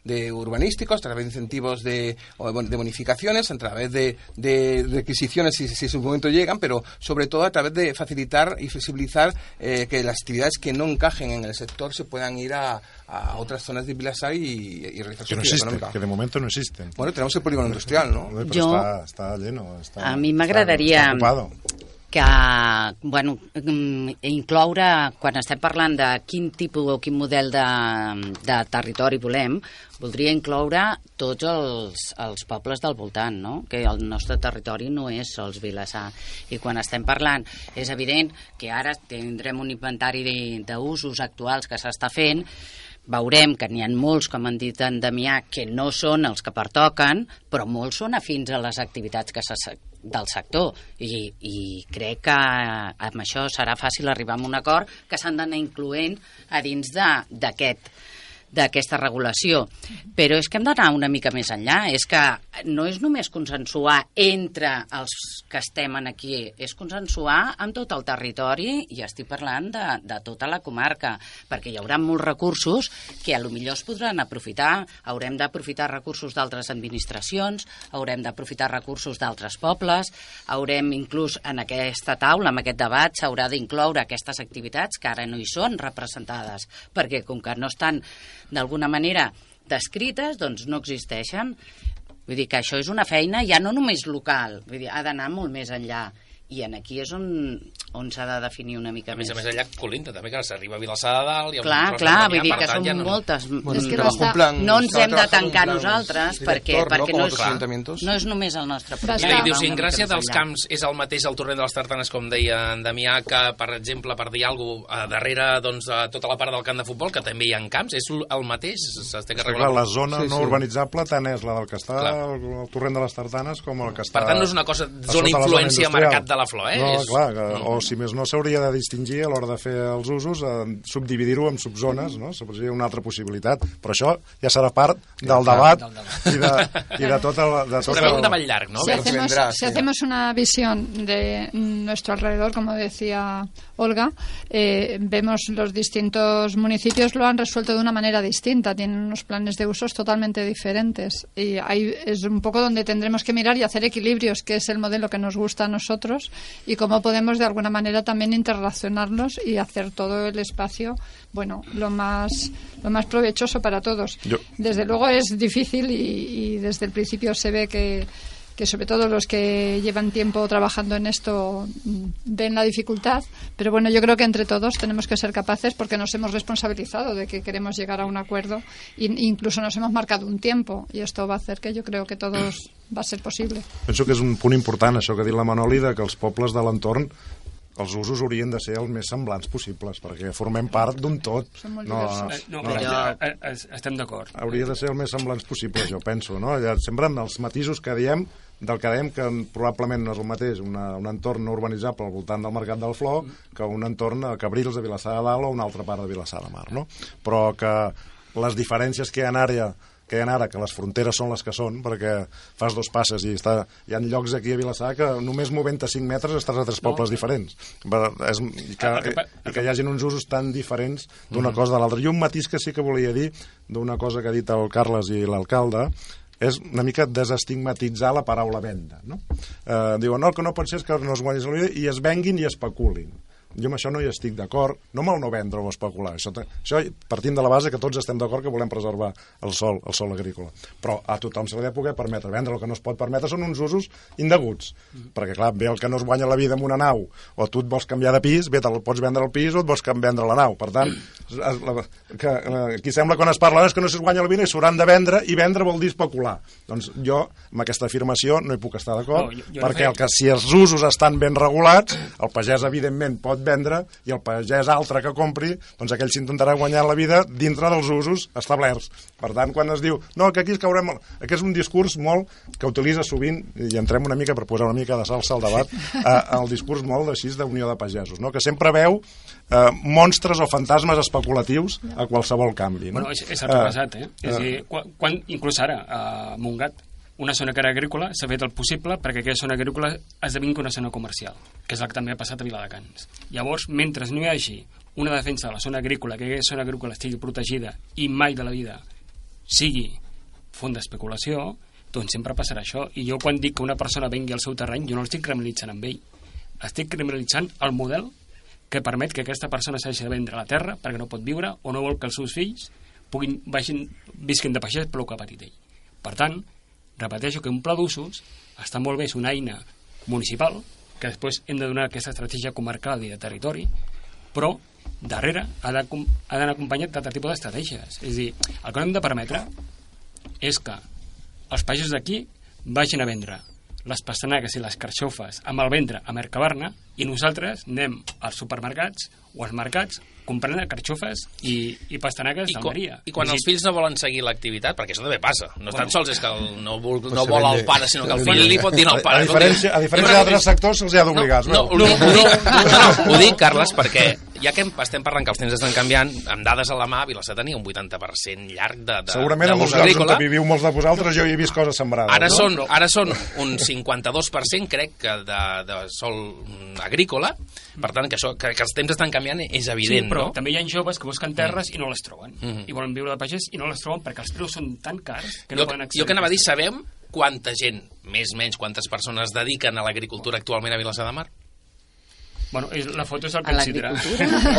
de urbanísticos, a través de incentivos de, o de bon- de bonificaciones, a través de, de requisiciones si, si en su momento llegan, pero sobre todo a través de facilitar y flexibilizar eh, que las actividades que no encajen en el sector se puedan ir a, a otras zonas de Vilasar y, y realizar Que su no existen, que de momento no existen. Bueno, tenemos el polígono industrial, ¿no? Pero Yo- está, está lleno. Está, A m'agradaria está ocupado. Que, bueno, mm, incloure, quan estem parlant de quin tipus o quin model de, de territori volem, voldria incloure tots els, els pobles del voltant, no? que el nostre territori no és sols Vilassar. I quan estem parlant, és evident que ara tindrem un inventari d'usos actuals que s'està fent, veurem que n'hi ha molts, com han dit en Damià, que no són els que pertoquen, però molts són afins a les activitats que se, del sector. I, i crec que amb això serà fàcil arribar a un acord que s'han d'anar incloent a dins d'aquest d'aquesta regulació. Però és que hem d'anar una mica més enllà. És que no és només consensuar entre els que estem en aquí, és consensuar amb tot el territori i estic parlant de, de tota la comarca, perquè hi haurà molts recursos que a lo millor es podran aprofitar. Haurem d'aprofitar recursos d'altres administracions, haurem d'aprofitar recursos d'altres pobles, haurem inclús en aquesta taula, en aquest debat, s'haurà d'incloure aquestes activitats que ara no hi són representades, perquè com que no estan d'alguna manera descrites, doncs no existeixen. Vull dir que això és una feina ja no només local, vull dir, ha d'anar molt més enllà. I en aquí és on, on s'ha de definir una mica A més més. a més, allà colinta, també, que s'arriba a Vilassar de Dalt... I a Clar, clar, vull dir que són ja no... moltes. Bueno, És que basta- un plan, no ens hem de tancar nosaltres perquè, director, perquè ¿no? no, és, no és només el nostre problema. I una Gràcia dels. Camps és el mateix el torrent de les Tartanes, com deia en Damià, que, per exemple, per dir alguna cosa, darrere doncs, a tota la part del camp de futbol, que també hi ha camps, és el mateix? S'ha de Però, clar, la zona Sí, no sí. urbanitzable tant és la del que està el torrent de les Tartanes com el que està... Per tant, no és una cosa, a zona la influència. Mercat de la Flor, eh? No, És- clar, que, o si més no s'hauria de distingir a l'hora de fer els usos, eh, subdividir-ho en subzones, no? Seria una altra possibilitat. Però això ja serà part del debat i de, i de tot el... De tot Preveu el... un debat llarg, no? Si hacemos, si sí. hacemos una visión de nuestro alrededor, como decía Olga, eh, vemos los distintos municipios lo han resuelto de una manera distinta, tienen unos planes de usos totalmente diferentes y ahí es un poco donde tendremos que mirar y hacer equilibrios, que es el modelo que nos gusta a nosotros y cómo podemos de alguna manera también interrelacionarlos y hacer todo el espacio, bueno, lo más, lo más provechoso para todos. Yo- Desde luego es difícil y, y desde el principio se ve que, que sobre todo los que llevan tiempo trabajando en esto mm, ven la dificultad, pero bueno, yo creo que entre todos tenemos que ser capaces porque nos hemos responsabilizado de que queremos llegar a un acuerdo e incluso nos hemos marcado un tiempo y esto va a hacer que yo creo que todos va a ser posible. Penso que és un punt important, això que ha dit la Manoli, de que els pobles de l'entorn els usos haurien de ser els més semblants possibles, perquè formem part d'un tot. No. Eh, no, no, però Jo- eh, eh, estem d'acord. hauria de ser el més semblants possible, jo penso, no? Ja, sempre en els matisos que diem del que dèiem que probablement no és el mateix una, un entorn no urbanitzable al voltant del Mercat del Flor que un entorn a Cabrils de Vilassar de Dalt o una altra part de Vilassar de Mar, no? Però que les diferències que hi ha ara que hi ha ara, que les fronteres són les que són, perquè fas dos passes i està, hi ha llocs aquí a Vilassar que només movent a 5 metres estàs a tres pobles diferents. És, i, que, que pa- i que hi hagin uns usos tan diferents d'una cosa de l'altra. I un matís que sí que volia dir d'una cosa que ha dit el Carles i l'alcalde, és una mica desestigmatitzar la paraula venda. No? Eh, diuen, no, el que no pot ser és que no es guanyis la vida i es venguin i especulin. Jo amb això no hi estic d'acord, no el no vendre o especular. Això, això partint de la base que tots estem d'acord que volem preservar el sol, el sol agrícola. Però a tothom se li ha de poder permetre vendre. El que no es pot permetre són uns usos indeguts. Perquè, clar, ve el que no es guanya la vida amb una nau, o tu et vols canviar de pis, bé, te'l pots vendre el pis o et vols vendre la nau. Per tant, la- que, eh, aquí sembla quan es parla "No, és que no es guanya la vida i s'hauran de vendre, i vendre vol dir especular. Doncs jo, amb aquesta afirmació, no hi puc estar d'acord, No, jo- jo no perquè feia- el que si els usos estan ben regulats, el pagès evidentment pot vendre i el pagès altre que compri, doncs aquell s'intentarà guanyar la vida dintre dels usos establerts. Per tant, quan es diu, no, que aquí es caurem... Aquest és un discurs molt que utilitza sovint, i entrem una mica per posar una mica de salsa al debat, eh, el discurs molt així d'unió de pagesos, no? que sempre veu eh, monstres o fantasmes especulatius a qualsevol canvi. No? Bueno, és, és el que ha passat, eh? És a dir, quan, quan, inclús ara, a Montgat, una zona que era agrícola s'ha fet el possible perquè aquella zona agrícola esdevingui una zona comercial, que és el que també ha passat a Viladecans. Llavors, mentre no hi hagi una defensa de la zona agrícola, que aquella zona agrícola estigui protegida i mai de la vida sigui font d'especulació, doncs sempre passarà això. I jo quan dic que una persona vengui al seu terreny, jo no l'estic criminalitzant amb ell. Estic criminalitzant el model que permet que aquesta persona s'hagi de vendre la terra perquè no pot viure o no vol que els seus fills puguin, vagin, visquin de pagès per el que ha patit ell. Per tant, repeteixo que un pla d'usos està molt bé, és una eina municipal, que després hem de donar aquesta estratègia comarcal i de territori, però darrere ha d'anar acompanyat d'altre tipus d'estratègies. És a dir, el que hem de permetre és que els pagesos d'aquí vagin a vendre les pastanagues i les carxofes amb el ventre a Mercabarna i nosaltres anem als supermercats o als mercats comprant carxofes i, i pastanagues I, quan, d'Almeria. I quan És a els fills no volen seguir l'activitat, perquè això també passa, no Bueno. tan sols és que el, no, vol, no vol el pare, sinó que el fill li pot dir al pare. A diferència, a diferència d'altres sectors se'ls ha d'obligar, no, no, ho, dic, ho, dic, no, no, ho dic, Carles, perquè ja que em- estem parlant que els temps estan canviant, amb dades a la mà, Vilassar tenia un 80% llarg de, de, Segurament de en molts ús llocs on viviu molts de vosaltres jo hi he vist coses sembrades. Ara no? són, ara són un 52%, crec, que de, de sol mm, agrícola. Per tant, que, això, que, que els temps estan canviant és evident, sí, però no? també hi ha joves que busquen terres i no les troben. Mhm. I volen viure de pagès i no les troben perquè els preus són tan cars que no jo, poden accedir. jo que anava a dir, sabem quanta gent, més o menys, quantes persones dediquen a l'agricultura actualment a Vilassar de Mar? Bueno, és, la foto és el A que ens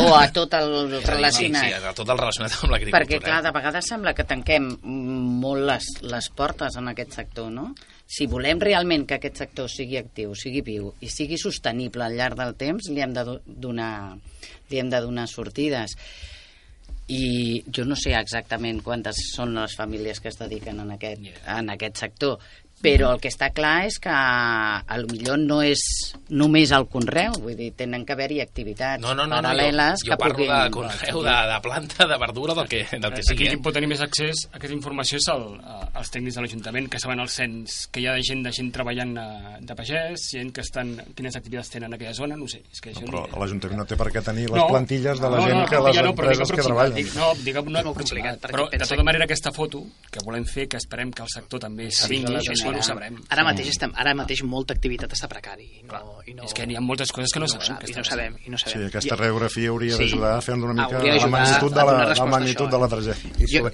o a tot el relacionat? Sí, sí, tot el relacionat amb l'agricultura. Perquè, clar, de vegades sembla que tanquem molt les, les portes en aquest sector, no? Si volem realment que aquest sector sigui actiu, sigui viu i sigui sostenible al llarg del temps, li hem de do- donar, li hem de donar sortides. I jo no sé exactament quantes són les famílies que es dediquen en aquest, en aquest sector, però el que està clar és que a lo millor no és només el conreu, vull dir, tenen que haver-hi activitats No, no, no, no paral·leles jo, jo que parlo puguin... de conreu, de, de planta, de verdura, del que, del que Aquí sigui. qui Eh? pot tenir més accés a aquesta informació és el, a- els tècnics de l'Ajuntament, que saben el cens, que hi ha de gent de gent treballant eh, de pagès, gent que estan, quines activitats tenen en aquella zona, no ho sé. És que això Però ni- l'Ajuntament no té per què tenir les plantilles de la no, gent no, que les no, empreses que treballen. Dic, no, És molt aproximat. complicat, Però, de tota manera, aquesta foto que volem fer, que esperem que el sector també s'avingui, la és Això no ho sabrem. Ara mateix, estem, ara mateix molta activitat està precari. I no, i no, És que n'hi ha moltes coses que no, no sabem. sap, que i no sabem, i no Sí, sabem. aquesta I- radiografia hauria Sí. d'ajudar a fer una mica la magnitud, de la, la magnitud això, de la eh? tragèdia. I Jo-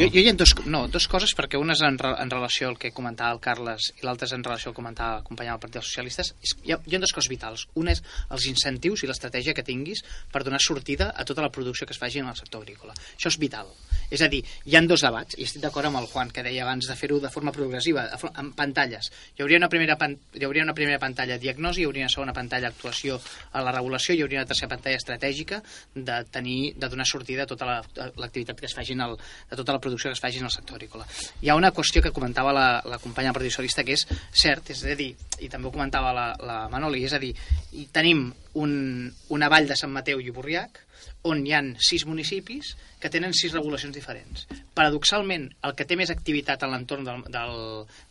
Jo, jo hi ha dos, no, dos coses, perquè una és en, re- en relació al que comentava el Carles i l'altra és en relació al que comentava el company del Partit dels Socialistes. És, hi, ha, hi ha dues coses vitals. Una és els incentius i l'estratègia que tinguis per donar sortida a tota la producció que es faci en el sector agrícola. Això és vital. És a dir, hi han dos debats, i estic d'acord amb el Juan, que deia abans de fer-ho de forma progressiva, en pantalles. Hi hauria, una primera pan, hi hauria una primera pantalla diagnosi, hi hauria una segona pantalla actuació a la regulació, hi hauria una tercera pantalla estratègica de tenir de donar sortida a tota la- l'activitat que es faci en el, de tota la producció que es faci en el sector agrícola. Hi ha una qüestió que comentava la, la companya del Partit Socialista que és cert, és a dir, i també ho comentava la, la Manoli, és a dir, i tenim un, una vall de Sant Mateu i Borriac on hi han sis municipis que tenen sis regulacions diferents. Paradoxalment, el que té més activitat en l'entorn del, del,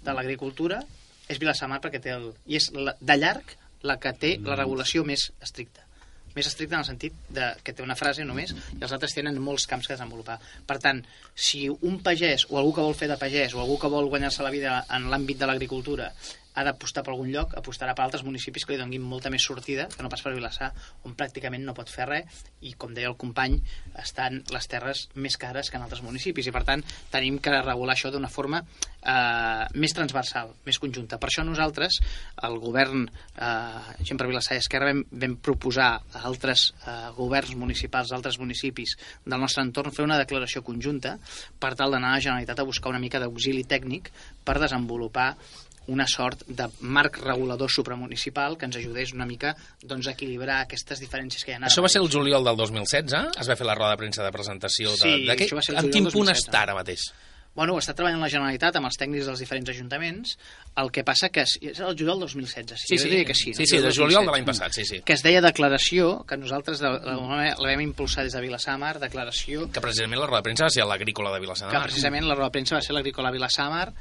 de l'agricultura és Vilassamar perquè té el, i és la, de llarg la que té la regulació més estricta més estricta en el sentit de, que té una frase només i els altres tenen molts camps que desenvolupar. Per tant, si un pagès o algú que vol fer de pagès o algú que vol guanyar-se la vida en l'àmbit de l'agricultura ha d'apostar per algun lloc, apostarà per altres municipis que li donin molta més sortida que no pas per Vilassar, on pràcticament no pot fer res i, com deia el company, estan les terres més cares que en altres municipis i, per tant, tenim que regular això d'una forma eh, més transversal, més conjunta. Per això nosaltres, el govern, eh, gent per Vilassar i Esquerra, vam, vam proposar a altres eh, governs municipals d'altres municipis del nostre entorn fer una declaració conjunta per tal d'anar a la Generalitat a buscar una mica d'auxili tècnic per desenvolupar una sort de marc regulador supramunicipal que ens ajudés una mica doncs, a equilibrar aquestes diferències que hi ha Això va ser el juliol del 2016? Es va fer la roda de premsa de presentació de, Sí, de què? això va ser el En juliol quin del punt 2017. està ara mateix? Bueno, està treballant la Generalitat amb els tècnics dels diferents ajuntaments, el que passa que és, és el juliol 2016, sí, jo diria que sí. Sí, no? sí, el juliol de 2016. l'any passat, sí, sí. Que es deia declaració, que nosaltres de, de, la vam impulsar des de Vilassamar, declaració Que precisament la roda de premsa va ser l'agrícola de Vilassar de que precisament la roda de premsa va ser l'agrícola Vilassamar.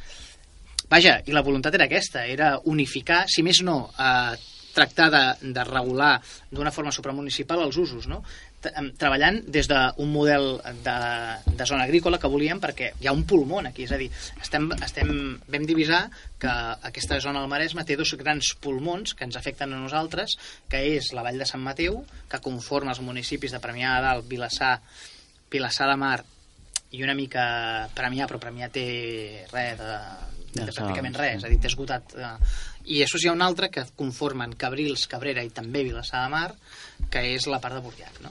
Vaja, i la voluntat era aquesta, era unificar, si més no, eh, tractar de, de regular d'una forma supramunicipal els usos, no? Treballant des d'un model de, de zona agrícola que volíem perquè hi ha un pulmó aquí, és a dir, estem, estem, vam divisar que aquesta zona del Maresme té dos grans pulmons que ens afecten a nosaltres, que és la Vall de Sant Mateu, que conforma els municipis de Premià de Dalt, Vilassar, Vilassar de Mar i una mica Premià, però Premià té res de, de Ja pràcticament res, és a dir, té esgotat. Eh, I això hi ha un altre que conformen Cabrils, Cabrera i també Vilassar de Mar, que és la part de Burriac, no?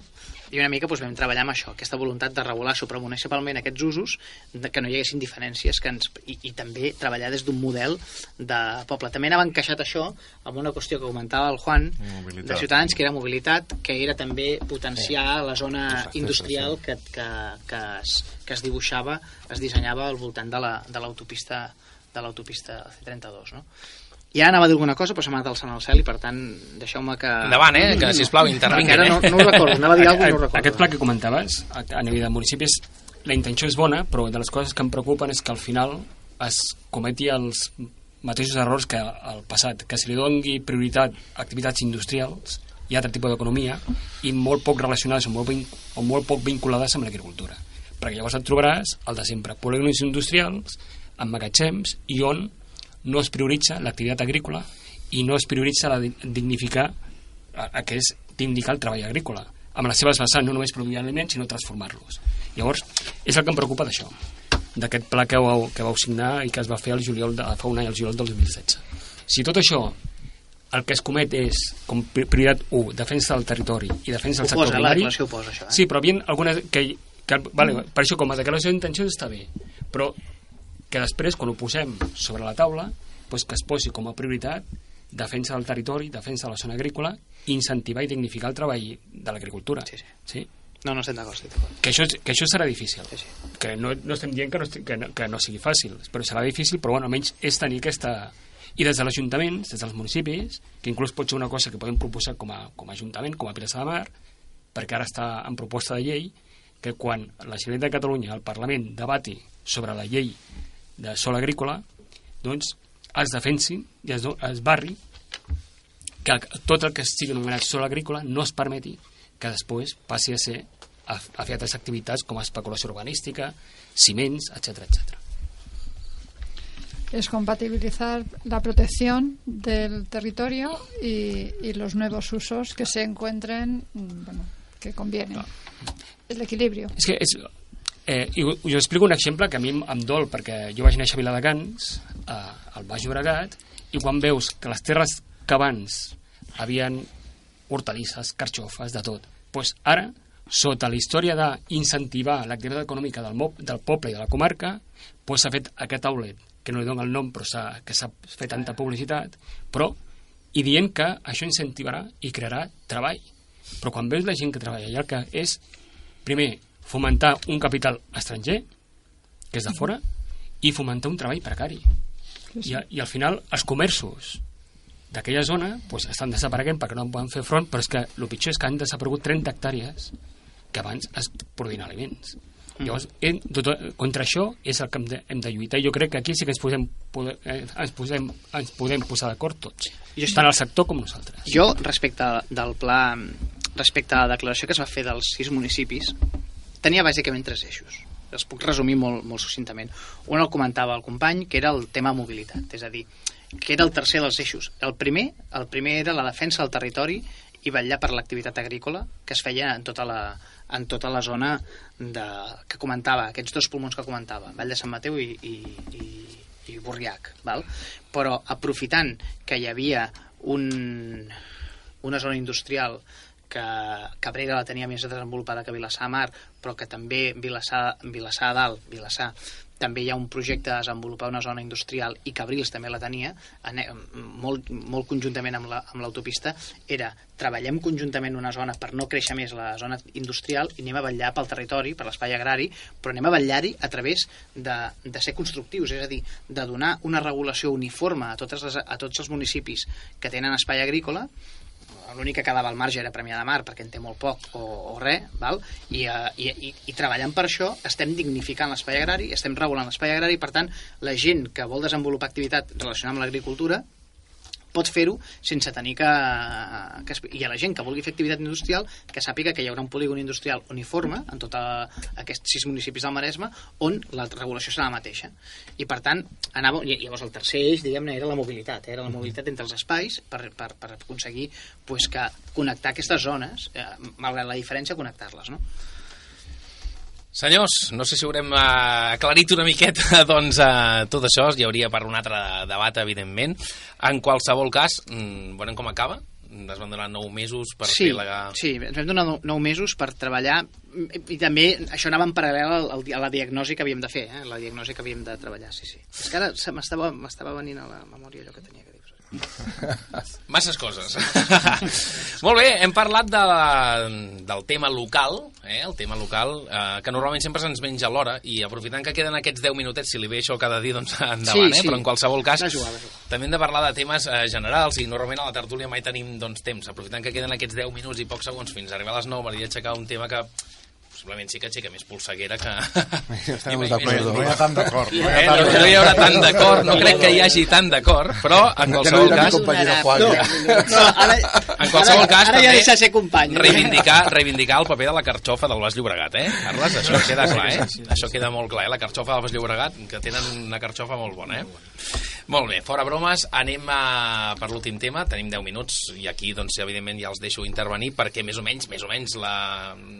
I una mica doncs, vam treballar amb això, aquesta voluntat de regular supramunicipalment aquests usos, de que no hi haguessin diferències, que ens, i, i també treballar des d'un model de poble. També anava encaixat això amb una qüestió que comentava el Juan, Mobilitat. de Ciutadans, que era mobilitat, que era també potenciar la zona Exacte, industrial que, que, que, es, que es dibuixava, es dissenyava al voltant de la- de l'autopista de l'autopista C32, no? I ara anava a dir alguna cosa, però s'ha anat alçant al cel i, per tant, deixeu-me que... Endavant, eh, que, sisplau, intervinguin, Encara eh? no, no ho recordo, anava a dir alguna cosa i no ho recordo. Aquest pla que comentaves, a, nivell de municipis, la intenció és bona, però de les coses que em preocupen és que al final es cometi els mateixos errors que al passat, que se li doni prioritat a activitats industrials i altre tipus d'economia i molt poc relacionades o molt, o molt poc vinculades amb l'agricultura. Perquè llavors et trobaràs el de sempre, polígons industrials, amb magatzems, i on no es prioritza l'activitat agrícola i no es prioritza la di- dignificar a, que és d'indicar el treball agrícola amb les seves vessants, no només produir aliments sinó transformar-los. Llavors, és el que em preocupa d'això d'aquest pla que vau, que vau signar i que es va fer el juliol de, fa un any, el juliol del 2016. Si tot això el que es comet és, com pri- prioritat 1, defensa del territori i defensa del sector posa, primari... ho posa, això, eh? Sí, però havien algunes... Que, que, vale, per això, com a declaració d'intencions està bé, però que després, quan ho posem sobre la taula, doncs que es posi com a prioritat defensa del territori, defensa de la zona agrícola, incentivar i dignificar el treball de l'agricultura. Sí, sí. sí? No, no estem d'acord, d'acord. Que, això, que això serà difícil. Sí, sí. Que no, no estem dient que no, que, no, que no sigui fàcil, però serà difícil, però bueno, almenys és tenir aquesta... I des de l'Ajuntament, des dels municipis, que inclús pot ser una cosa que podem proposar com a, com a Ajuntament, com a Vilassar de Mar, perquè ara està en proposta de llei, que quan la Generalitat de Catalunya, el Parlament, debati sobre la llei de sol agrícola, doncs es defensi i es, es barri que tot el que estigui anomenat sol agrícola no es permeti que després passi a ser a, a fer altres activitats com especulació urbanística, ciments, etc etc. es compatibilizar la protección del territorio y, y los nuevos usos que se encuentren, mm, bueno, que convienen. El equilibrio. És que és, eh, i us explico un exemple que a mi em- dol, perquè jo vaig néixer a Viladecans, eh, al Baix Llobregat, i quan veus que les terres que abans havien hortalisses, carxofes, de tot, doncs ara, sota la història d'incentivar l'activitat econòmica del, mo- del poble i de la comarca, doncs s'ha fet aquest outlet, que no li dona el nom, però que s'ha fet tanta publicitat, però i dient que això incentivarà i crearà treball. Però quan veus la gent que treballa allà, el que és, primer, fomentar un capital estranger, que és de fora, i fomentar un treball precari. I, i al final, els comerços d'aquella zona pues, estan desapareguent perquè no en poden fer front, però és que el pitjor és que han desaparegut 30 hectàrees que abans es produïen aliments. Llavors, hem, tot, contra això és el que hem de, hem de lluitar. I jo crec que aquí sí que ens podem, poder, eh, ens posem, ens podem posar d'acord tots, Jo sí. tant el sector com nosaltres. Jo, respecte del pla, respecte a la declaració que es va fer dels sis municipis, tenia bàsicament tres eixos. Els puc resumir molt, molt succintament. Un el comentava el company, que era el tema mobilitat, és a dir, que era el tercer dels eixos. El primer, el primer era la defensa del territori i vetllar per l'activitat agrícola que es feia en tota la, en tota la zona de, que comentava, aquests dos pulmons que comentava, Vall de Sant Mateu i, i, i, i Borriac, val? però aprofitant que hi havia un, una zona industrial que Cabrera la tenia més desenvolupada que Vilassar Mar, però que també Vilassar, Vilassar Dalt, Vilassar, també hi ha un projecte de desenvolupar una zona industrial i Cabrils també la tenia, molt, molt conjuntament amb la- amb l'autopista, era treballem conjuntament una zona per no créixer més la zona industrial i anem a vetllar pel territori, per l'espai agrari, però anem a vetllar-hi a través de, de ser constructius, és a dir, de donar una regulació uniforme a, totes les, a tots els municipis que tenen espai agrícola, l'únic que quedava al marge era Premià de Mar perquè en té molt poc o, o res val? I, uh, i, i, i treballant per això estem dignificant l'espai agrari estem regulant l'espai agrari per tant la gent que vol desenvolupar activitat relacionada amb l'agricultura pot fer-ho sense tenir que, que... I a la gent que vulgui fer activitat industrial que sàpiga que hi haurà un polígon industrial uniforme en tots aquests sis municipis del Maresme on la regulació serà la mateixa. I per tant, anava, i llavors el tercer eix, diguem-ne, era la mobilitat. eh? Era la mobilitat entre els espais per, per, per aconseguir pues, que connectar aquestes zones, eh, malgrat la diferència, connectar-les, no? Senyors, no sé si haurem eh, aclarit una miqueta doncs, eh, tot això, hi hauria per un altre debat, evidentment. En qualsevol cas, mm, veurem com acaba. Es van donar 9 mesos per sí, fer la... Sí, ens vam donar nou, nou mesos per treballar i, també això anava en paral·lel al, al, a la diagnosi que havíem de fer, eh? la diagnosi que havíem de treballar, sí, sí. És que ara m'estava venint a la memòria allò que tenia que dir. Masses coses. Molt bé, hem parlat de, del tema local, eh, el tema local, eh, que normalment sempre se'ns menja l'hora, i aprofitant que queden aquests 10 minutets, si li ve això cada dia, doncs endavant, Sí, eh? sí. però en qualsevol cas, Va jugar, jugar. també hem de parlar de temes eh, generals, i normalment a la tertúlia mai tenim doncs, temps, aprofitant que queden aquests 10 minuts i pocs segons fins a arribar a les 9, m'hauria d'aixecar un tema que possiblement sí que aixeca més polseguera que... Estem d'acord, i- No hi ha tant d'acord. No Eh, tant no, d'acord. no hi haurà tant d'acord, no crec que hi hagi tant d'acord, però en qualsevol cas... No, ja. no, ara, En qualsevol ara, cas, ara ja també deixa de ser company. reivindicar, reivindicar el paper de la carxofa del Baix Llobregat, eh, Carles? Això queda clar, eh? Això queda molt clar, eh? La carxofa del Baix Llobregat, que tenen una carxofa molt bona, eh? Molt bé, fora bromes, anem a, per l'últim tema, tenim 10 minuts i aquí, doncs, evidentment, ja els deixo intervenir perquè més o menys, més o menys, la,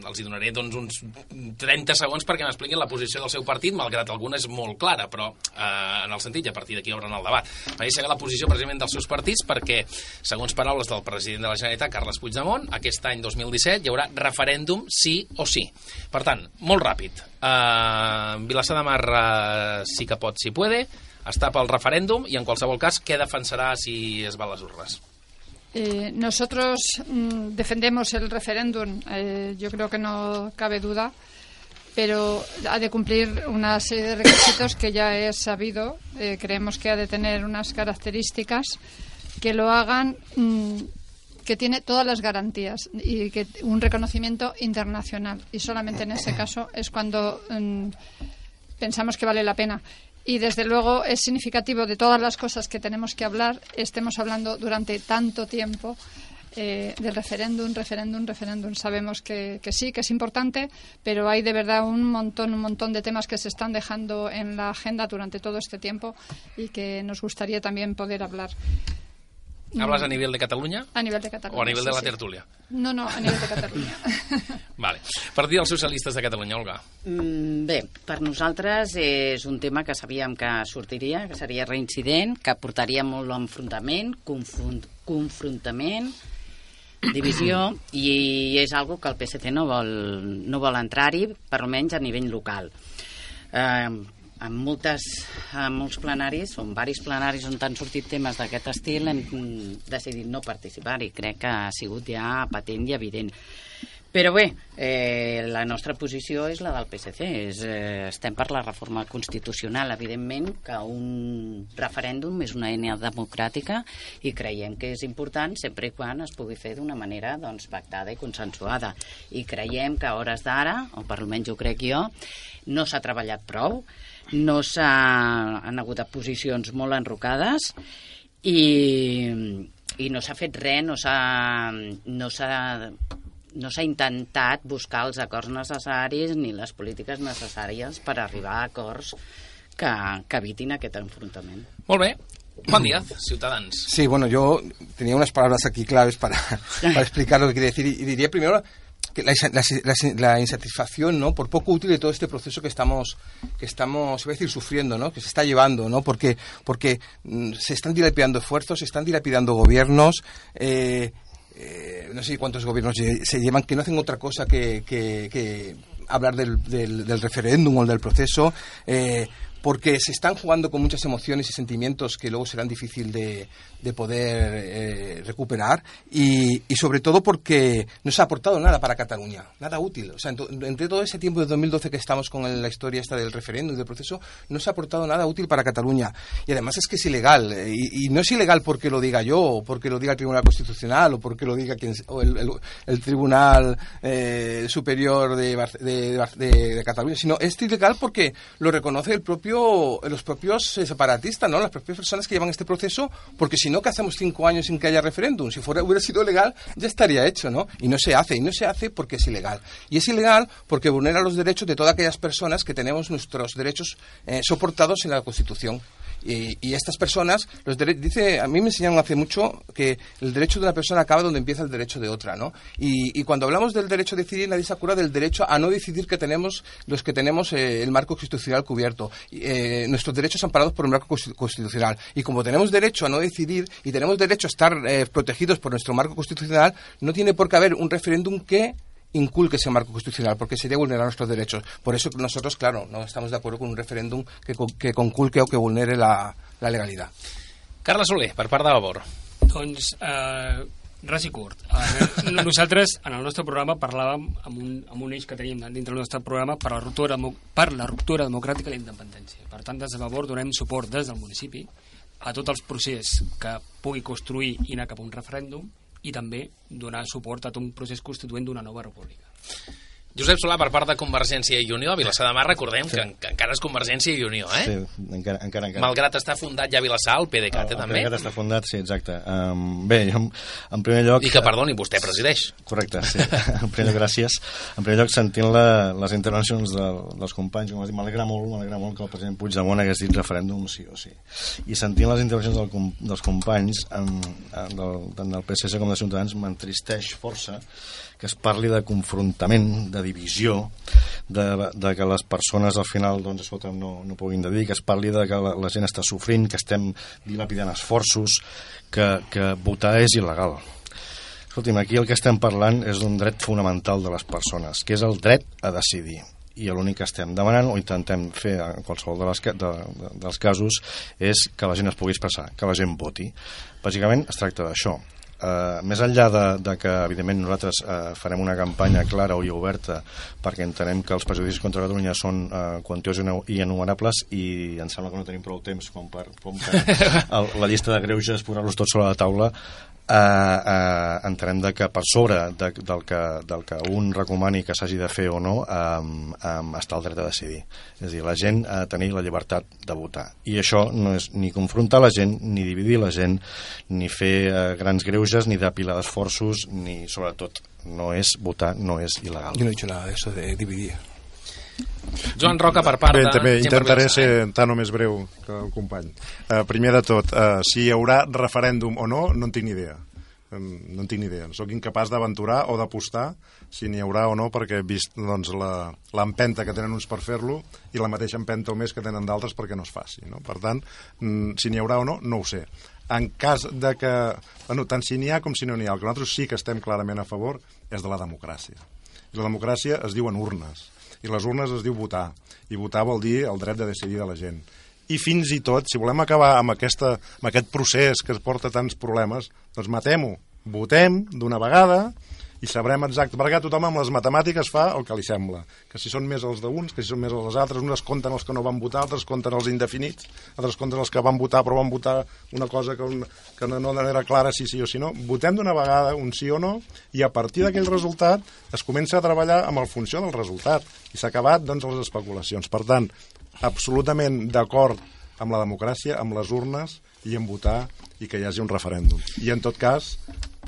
els hi donaré doncs, uns 30 segons perquè m'expliquin la posició del seu partit, malgrat alguna és molt clara, però eh, en el sentit, a partir d'aquí obren el debat. Vaig saber la posició precisament dels seus partits perquè, segons paraules del president de la Generalitat, Carles Puigdemont, aquest any 2017 hi haurà referèndum sí o sí. Per tant, molt ràpid. Uh, Vilassar de Mar uh, sí que pot, si puede, està pel referèndum i en qualsevol cas què defensarà si es va a les? Eh, nosotros mm, defendemos el referéndum, eh, yo creo que no cabe duda, pero ha de cumplir una serie de requisitos que ya es sabido. Eh, creemos que ha de tener unas características que lo hagan, mm, que tiene todas las garantías y que un reconocimiento internacional. Y solamente en ese caso es cuando mm, pensamos que vale la pena. Y desde luego es significativo de todas las cosas que tenemos que hablar, estemos hablando durante tanto tiempo eh, del referéndum, referéndum, referéndum. Sabemos que, que sí, que es importante, pero hay de verdad un montón, un montón de temas que se están dejando en la agenda durante todo este tiempo y que nos gustaría también poder hablar. ¿Hablas a nivel de Catalunya? A nivel de Catalunya. O a nivel de sí, la sí. tertúlia? No, no, a nivel de Catalunya. Vale. Partit dels Socialistes de Catalunya, Olga. Mm, Bé, per nosaltres és un tema que sabíem que sortiria, que seria reincident, que portaria molt enfrontament, confront, confrontament, divisió, i és algo que el PSC no vol, no vol entrar-hi, per almenys a nivell local. Eh, en, moltes, en molts plenaris, o en varis plenaris on han sortit temes d'aquest estil, hem mm, decidit no participar-hi. Crec que ha sigut ja patent i evident. Però bé, eh, la nostra posició és la del PSC. És, eh, estem per la reforma constitucional. Evidentment que un referèndum és una eina democràtica i creiem que és important sempre i quan es pugui fer d'una manera doncs, pactada i consensuada. I creiem que a hores d'ara, o per almenys ho crec jo, no s'ha treballat prou, no s'ha- han hagut posicions molt enrocades i, i no s'ha fet res, no s'ha no s'ha no s'ha intentat buscar els acords necessaris ni les polítiques necessàries per arribar a acords que, que evitin aquest enfrontament. Molt bé. Juan Díaz, Ciutadans. Sí, bueno, yo tenía unas palabras aquí claves para, para explicar lo que quería decir y, y diría primero que la, la- la- insatisfacción, ¿no? Por poco útil de todo este proceso que estamos, que estamos, iba a decir, sufriendo, ¿no? Que se está llevando, ¿no? Porque, porque mm, se están dilapidando esfuerzos, se están dilapidando gobiernos, eh, eh, no sé cuántos gobiernos se llevan que no hacen otra cosa que, que- que hablar del, del- del referéndum o del proceso, eh, porque se están jugando con muchas emociones y sentimientos que luego serán difícil de, de poder eh, recuperar y, y sobre todo porque no se ha aportado nada para Cataluña, nada útil. O sea, entre todo ese tiempo de 2012 que estamos con la historia esta del referéndum y del proceso, no se ha aportado nada útil para Cataluña. Y además es que es ilegal. eh, Y, no es ilegal porque lo diga yo, o porque lo diga el Tribunal Constitucional, o porque lo diga quien, o el, Tribunal eh, Superior de, de- de Cataluña, sino es ilegal porque lo reconoce el propio, los propios eh, separatistas, ¿no? las propias personas que llevan este proceso, porque si no, ¿qué hacemos cinco años sin que haya referéndum? Si fuera, hubiera sido legal, ya estaría hecho, ¿no? Y no se hace, y no se hace porque es ilegal. Y es ilegal porque vulnera los derechos de todas aquellas personas que tenemos nuestros derechos eh, soportados en la Constitución. Y, estas personas, los dice, a mí me enseñaron hace mucho que el derecho de una persona acaba donde empieza el derecho de otra, ¿no? Y, cuando hablamos del derecho a decidir, nadie se acuerda del derecho a no decidir que tenemos los que tenemos eh, el marco constitucional cubierto. Eh, nuestros derechos amparados por el marco consti- constitucional. Y como tenemos derecho a no decidir y tenemos derecho a estar eh, protegidos por nuestro marco constitucional, no tiene por qué haber un referéndum que inculque ese marco constitucional, porque sería vulnerar nuestros derechos. Por eso nosotros, claro, no estamos de acuerdo con un referéndum que, que conculque o que vulnere la, la legalidad. Carla Soler, per part de Vavor. Doncs, eh, res i curt. Nosaltres, en el nostre programa, parlàvem amb un, amb un eix que teníem dintre del nostre programa per la ruptura, per la ruptura democràtica i la independència. Per tant, des de Vavor donem suport des del municipi a tot el procés que pugui construir i anar cap a un referèndum i també donar suport a tot un procés constituent d'una nova república. Josep Solà, per part de Convergència i Unió, a Vilassar de Mar, recordem sí. que, en- que encara és Convergència i Unió, eh? Sí, encara, encara, encara. Malgrat està fundat ja a Vilassar, el PDeCAT, eh, el, també. El PDeCAT està fundat, sí, exacte. Um, bé, jo, en- primer lloc... I que, perdoni, vostè presideix. Correcte, sí. En primer lloc, gràcies. En primer lloc, sentint la, les intervencions de, dels companys, com has dit, m'alegra molt, m'alegra molt que el president Puigdemont hagués dit referèndum sí o sí. I sentint les intervencions del, dels companys, en, en, del, tant del PSC com de Ciutadans, m'entristeix força que es parli de confrontament, de divisió, de, de que les persones al final doncs, escolta, no, no puguin decidir, que es parli de que la, la gent està sofrint, que estem dilapidant esforços, que, que votar és il·legal. Escolti'm, aquí el que estem parlant és d'un dret fonamental de les persones, que és el dret a decidir. I l'únic que estem demanant, o intentem fer en qualsevol de les, de, de, dels casos, és que la gent es pugui expressar, que la gent voti. Bàsicament es tracta d'això. Uh, més enllà de, de que evidentment nosaltres uh, farem una campanya clara i oberta perquè entenem que els prejudicis contra Catalunya són uh, quantiosos i enumerables i em sembla que no tenim prou temps com per, com per el, la llista de greuges posar-los tots sobre la taula eh, eh, entenem de que per sobre de, del, que, del que un recomani que s'hagi de fer o no eh, eh, està el dret a decidir. És a dir, la gent ha de tenir la llibertat de votar. I això no és ni confrontar la gent, ni dividir la gent, ni fer eh, grans greuges, ni depilar d'esforços, ni, sobretot, no és votar, no és il·legal. Yo no he dicho nada de de dividir. Joan Roca, per part Bé, de... també Gent per intentaré ser tant o més breu que el company. Uh, primer de tot, uh, si hi haurà referèndum o no, no en tinc ni idea. Um, no en tinc ni idea. Soc incapaç d'aventurar o d'apostar si n'hi haurà o no, perquè he vist doncs, la- l'empenta que tenen uns per fer-lo i la mateixa empenta o més que tenen d'altres perquè no es faci. No? Per tant, mm, si n'hi haurà o no, no ho sé. En cas de que... Bueno, tant si n'hi ha com si no n'hi ha. El que nosaltres sí que estem clarament a favor és de la democràcia. I la democràcia es diuen urnes. I les urnes es diu votar. I votar vol dir el dret de decidir de la gent. I fins i tot, si volem acabar amb, aquesta, amb aquest procés que es porta tants problemes, doncs matem-ho. Votem d'una vegada i sabrem exacte, perquè tothom amb les matemàtiques fa el que li sembla, que si són més els d'uns, que si són més els altres, uns compten els que no van votar, altres compten els indefinits, altres compten els que van votar però van votar una cosa que, un, que no, no era clara si sí o si no. Votem d'una vegada un sí o no i a partir d'aquell resultat es comença a treballar amb el funció del resultat i s'ha acabat doncs les especulacions. Per tant, absolutament d'acord amb la democràcia, amb les urnes i en votar i que hi hagi un referèndum. I en tot cas,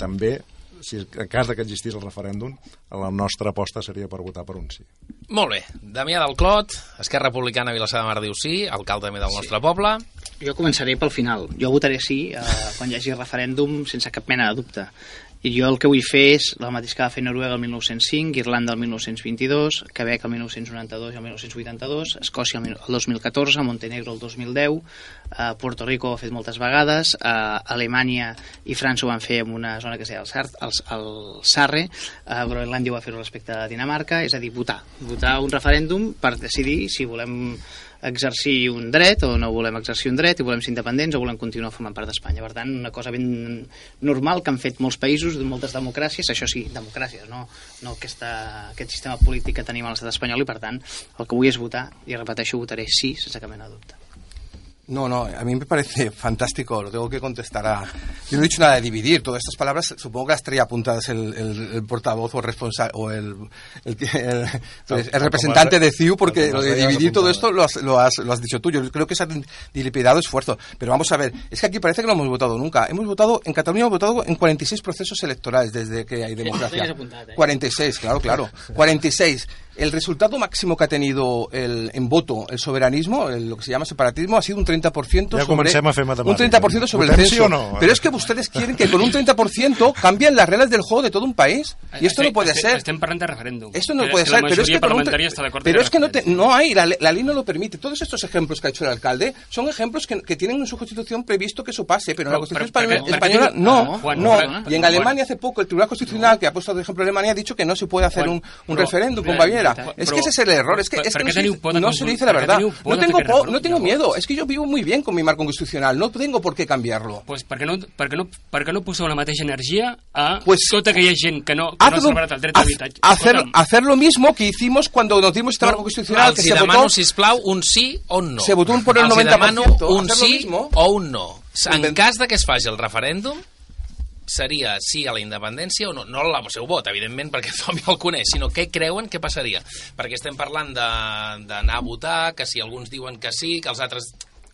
també, si en cas de que existís el referèndum, la nostra aposta seria per votar per un sí. Molt bé. Damià del Clot, Esquerra Republicana Vilassar de Mar diu sí, alcalde també del nostre poble. Jo començaré pel final. Jo votaré sí eh, quan hi hagi referèndum sense cap mena de dubte. I jo el que vull fer és el mateix que va fer Noruega el 1905, Irlanda el 1922, Quebec el 1992 i el 1982, Escòcia el, mil- el 2014, Montenegro el 2010, eh, Puerto Rico ho ha fet moltes vegades, eh, Alemanya i França ho van fer en una zona que es deia el, Sar, el, el Sarre, eh, Groenlàndia ho va fer respecte a Dinamarca, és a dir, votar. Votar un referèndum per decidir si volem exercir un dret o no volem exercir un dret i volem ser independents o volem continuar formant part d'Espanya. Per tant, una cosa ben normal que han fet molts països, moltes democràcies, això sí, democràcies, no, no aquesta, aquest sistema polític que tenim a l'estat espanyol i per tant el que vull és votar i repeteixo, votaré sí sense cap mena de dubte. No, no, a mí me parece fantástico, lo tengo que contestar a... Yo no he dicho nada de dividir, todas estas palabras supongo que las traía apuntadas el, el, el portavoz o el responsable o el, el, que- el- pues, el representante de CIU porque lo de dividir todo esto lo has, lo, has, lo has dicho tú, yo creo que es un dilipidado esfuerzo, pero vamos a ver, es que aquí parece que no hemos votado nunca, hemos votado, en Cataluña hemos votado en 46 procesos electorales desde que hay democracia. tenías apuntado, ¿eh? 46, claro, claro, 46. El resultado máximo que ha tenido el, en voto el soberanismo, el- lo que se llama separatismo, ha sido un 30% Ya sobre, un matemàtica. 30% sobre el sí censo. o no? Pero es que ustedes quieren que con un 30% cambien las reglas del juego de todo un país. Y esto no puede estem- ser. Referèndum. Esto no Que- puede que ser, La pero es que con un pero es no, te- no hay, la, la ley no lo permite. Todos estos ejemplos que ha hecho el alcalde son ejemplos que, que tienen en su constitución previsto que eso pase, pero en la Pero- Constitución pero- española, pero- española pero- no, no, Juan, no. Y en Juan. Alemania hace poco el Tribunal Constitucional, que ha puesto de ejemplo Alemania, ha dicho que no se puede hacer Juan, un, referéndum con però- Però- Es que ese es el error, es que, es que no, què se, no se dice la què verdad. No tengo, po- no tengo miedo, es que yo vivo muy bien con mi marco constitucional, no tengo por qué cambiarlo. Pues per què no, per què no, per què no poseu la mateixa energia a Pues- tota aquella gent que no, que no ha Hazlo- celebrat el dret hacer, hacer lo mismo que hicimos cuando nos dimos este marco constitucional, que se demano, votó sisplau, un sí o un no. Se votó un por el Els hi 90%, demano un sí o un no. En cas de que es faci el referèndum, seria sí a la independència o no. No el seu vot, evidentment, perquè tothom ja el coneix, sinó què creuen que passaria. Perquè estem parlant d'anar a votar, que si alguns diuen que sí, que els altres...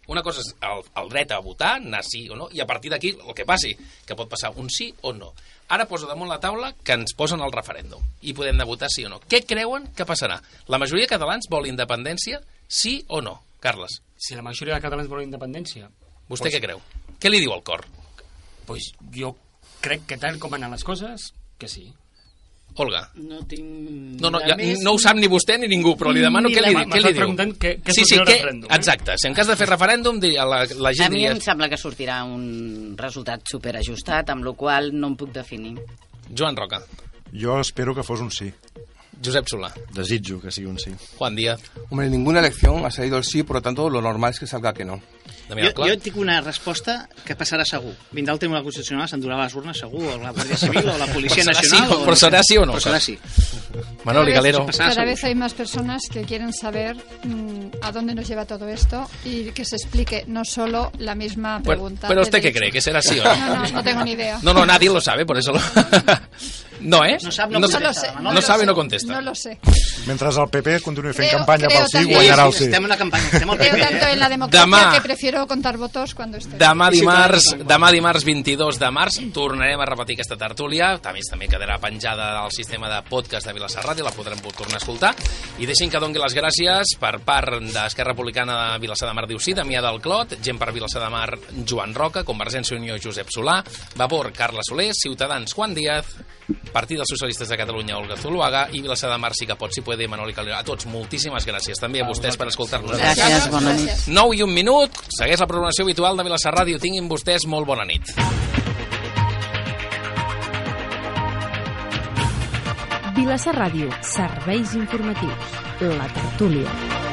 Una cosa és el, el dret a votar, anar sí o no, i a partir d'aquí el que passi, que pot passar un sí o no. Ara poso damunt la taula que ens posen el referèndum i podem de votar sí o no. Què creuen que passarà? La majoria de catalans vol independència, sí o no? Carles, si la majoria de catalans volen independència, vostè què creu? Què li diu al cor? pues jo crec que tal com han les coses, que sí. Olga. No tinc... No, no, ja, més, no ho sap ni vostè ni ningú, però li demano Ni què li, la- què li diu. preguntant què- què sí, sí, què, referèndum, eh? exacte. Si en cas de fer referèndum, la, la A gent mi diria... em sembla que sortirà un resultat superajustat, amb la qual no em puc definir. Joan Roca, Jo espero que fos un sí. Josep Solà, Desitjo que sigui un sí. Juan Díaz. Hombre, en ninguna elección ha salido el sí, por lo tanto, lo normal es que salga que no. Jo, jo et dic una resposta que passarà segur. Vindrà el Tribunal Constitucional, s'endurà les urnes segur, o la Guàrdia Civil, o la Policia serà Nacional... sí, o però serà sí o no? Però serà sí. Manoli. Pasará Cada vez hay más personas que quieren saber mm, a dónde nos lleva todo esto y que se explique no solo la misma Bueno, pregunta. pero de usted qué cree, que será así o no? No, no, no tengo ni idea. No, no, nadie lo sabe, por eso lo... No, ¿eh? No sabe, no no, contesta, sé. Manoli. no sabe, sé, no contesta. No lo sé. Mentre el PP continuï fent Creo- campanya creo pel sí, guanyarà el Sí, estem en una campanya, estem al Creo PP. tanto eh? en la democracia Demà. que prefiero contar votos cuando esté. Demà I dimarts, demà dimarts 22 de març tornarem a repetir aquesta tertúlia. A més, també quedarà penjada al sistema de podcast de Vilassar Ràdio, la podrem tornar a escoltar. I deixin que dongui les gràcies per part d'Esquerra Republicana de Vilassar de Mar diu sí, Damià del Clot, gent per Vilassar de Mar, Joan Roca, Convergència i Unió, Josep Solà, Vapor, Carla Soler, Ciutadans, Juan Díaz, Partit dels Socialistes de Catalunya, Olga Zuluaga, i Vilassar de Mar, si que pot, si puede, Manoli Calero. A tots, moltíssimes gràcies. També a vostès per escoltar-nos. Gràcies, bona nit. 9 i un minut, segueix la programació habitual de Vilassar Ràdio. Tinguin vostès molt bona nit. Vilassar Ràdio, serveis informatius. La tertúlia.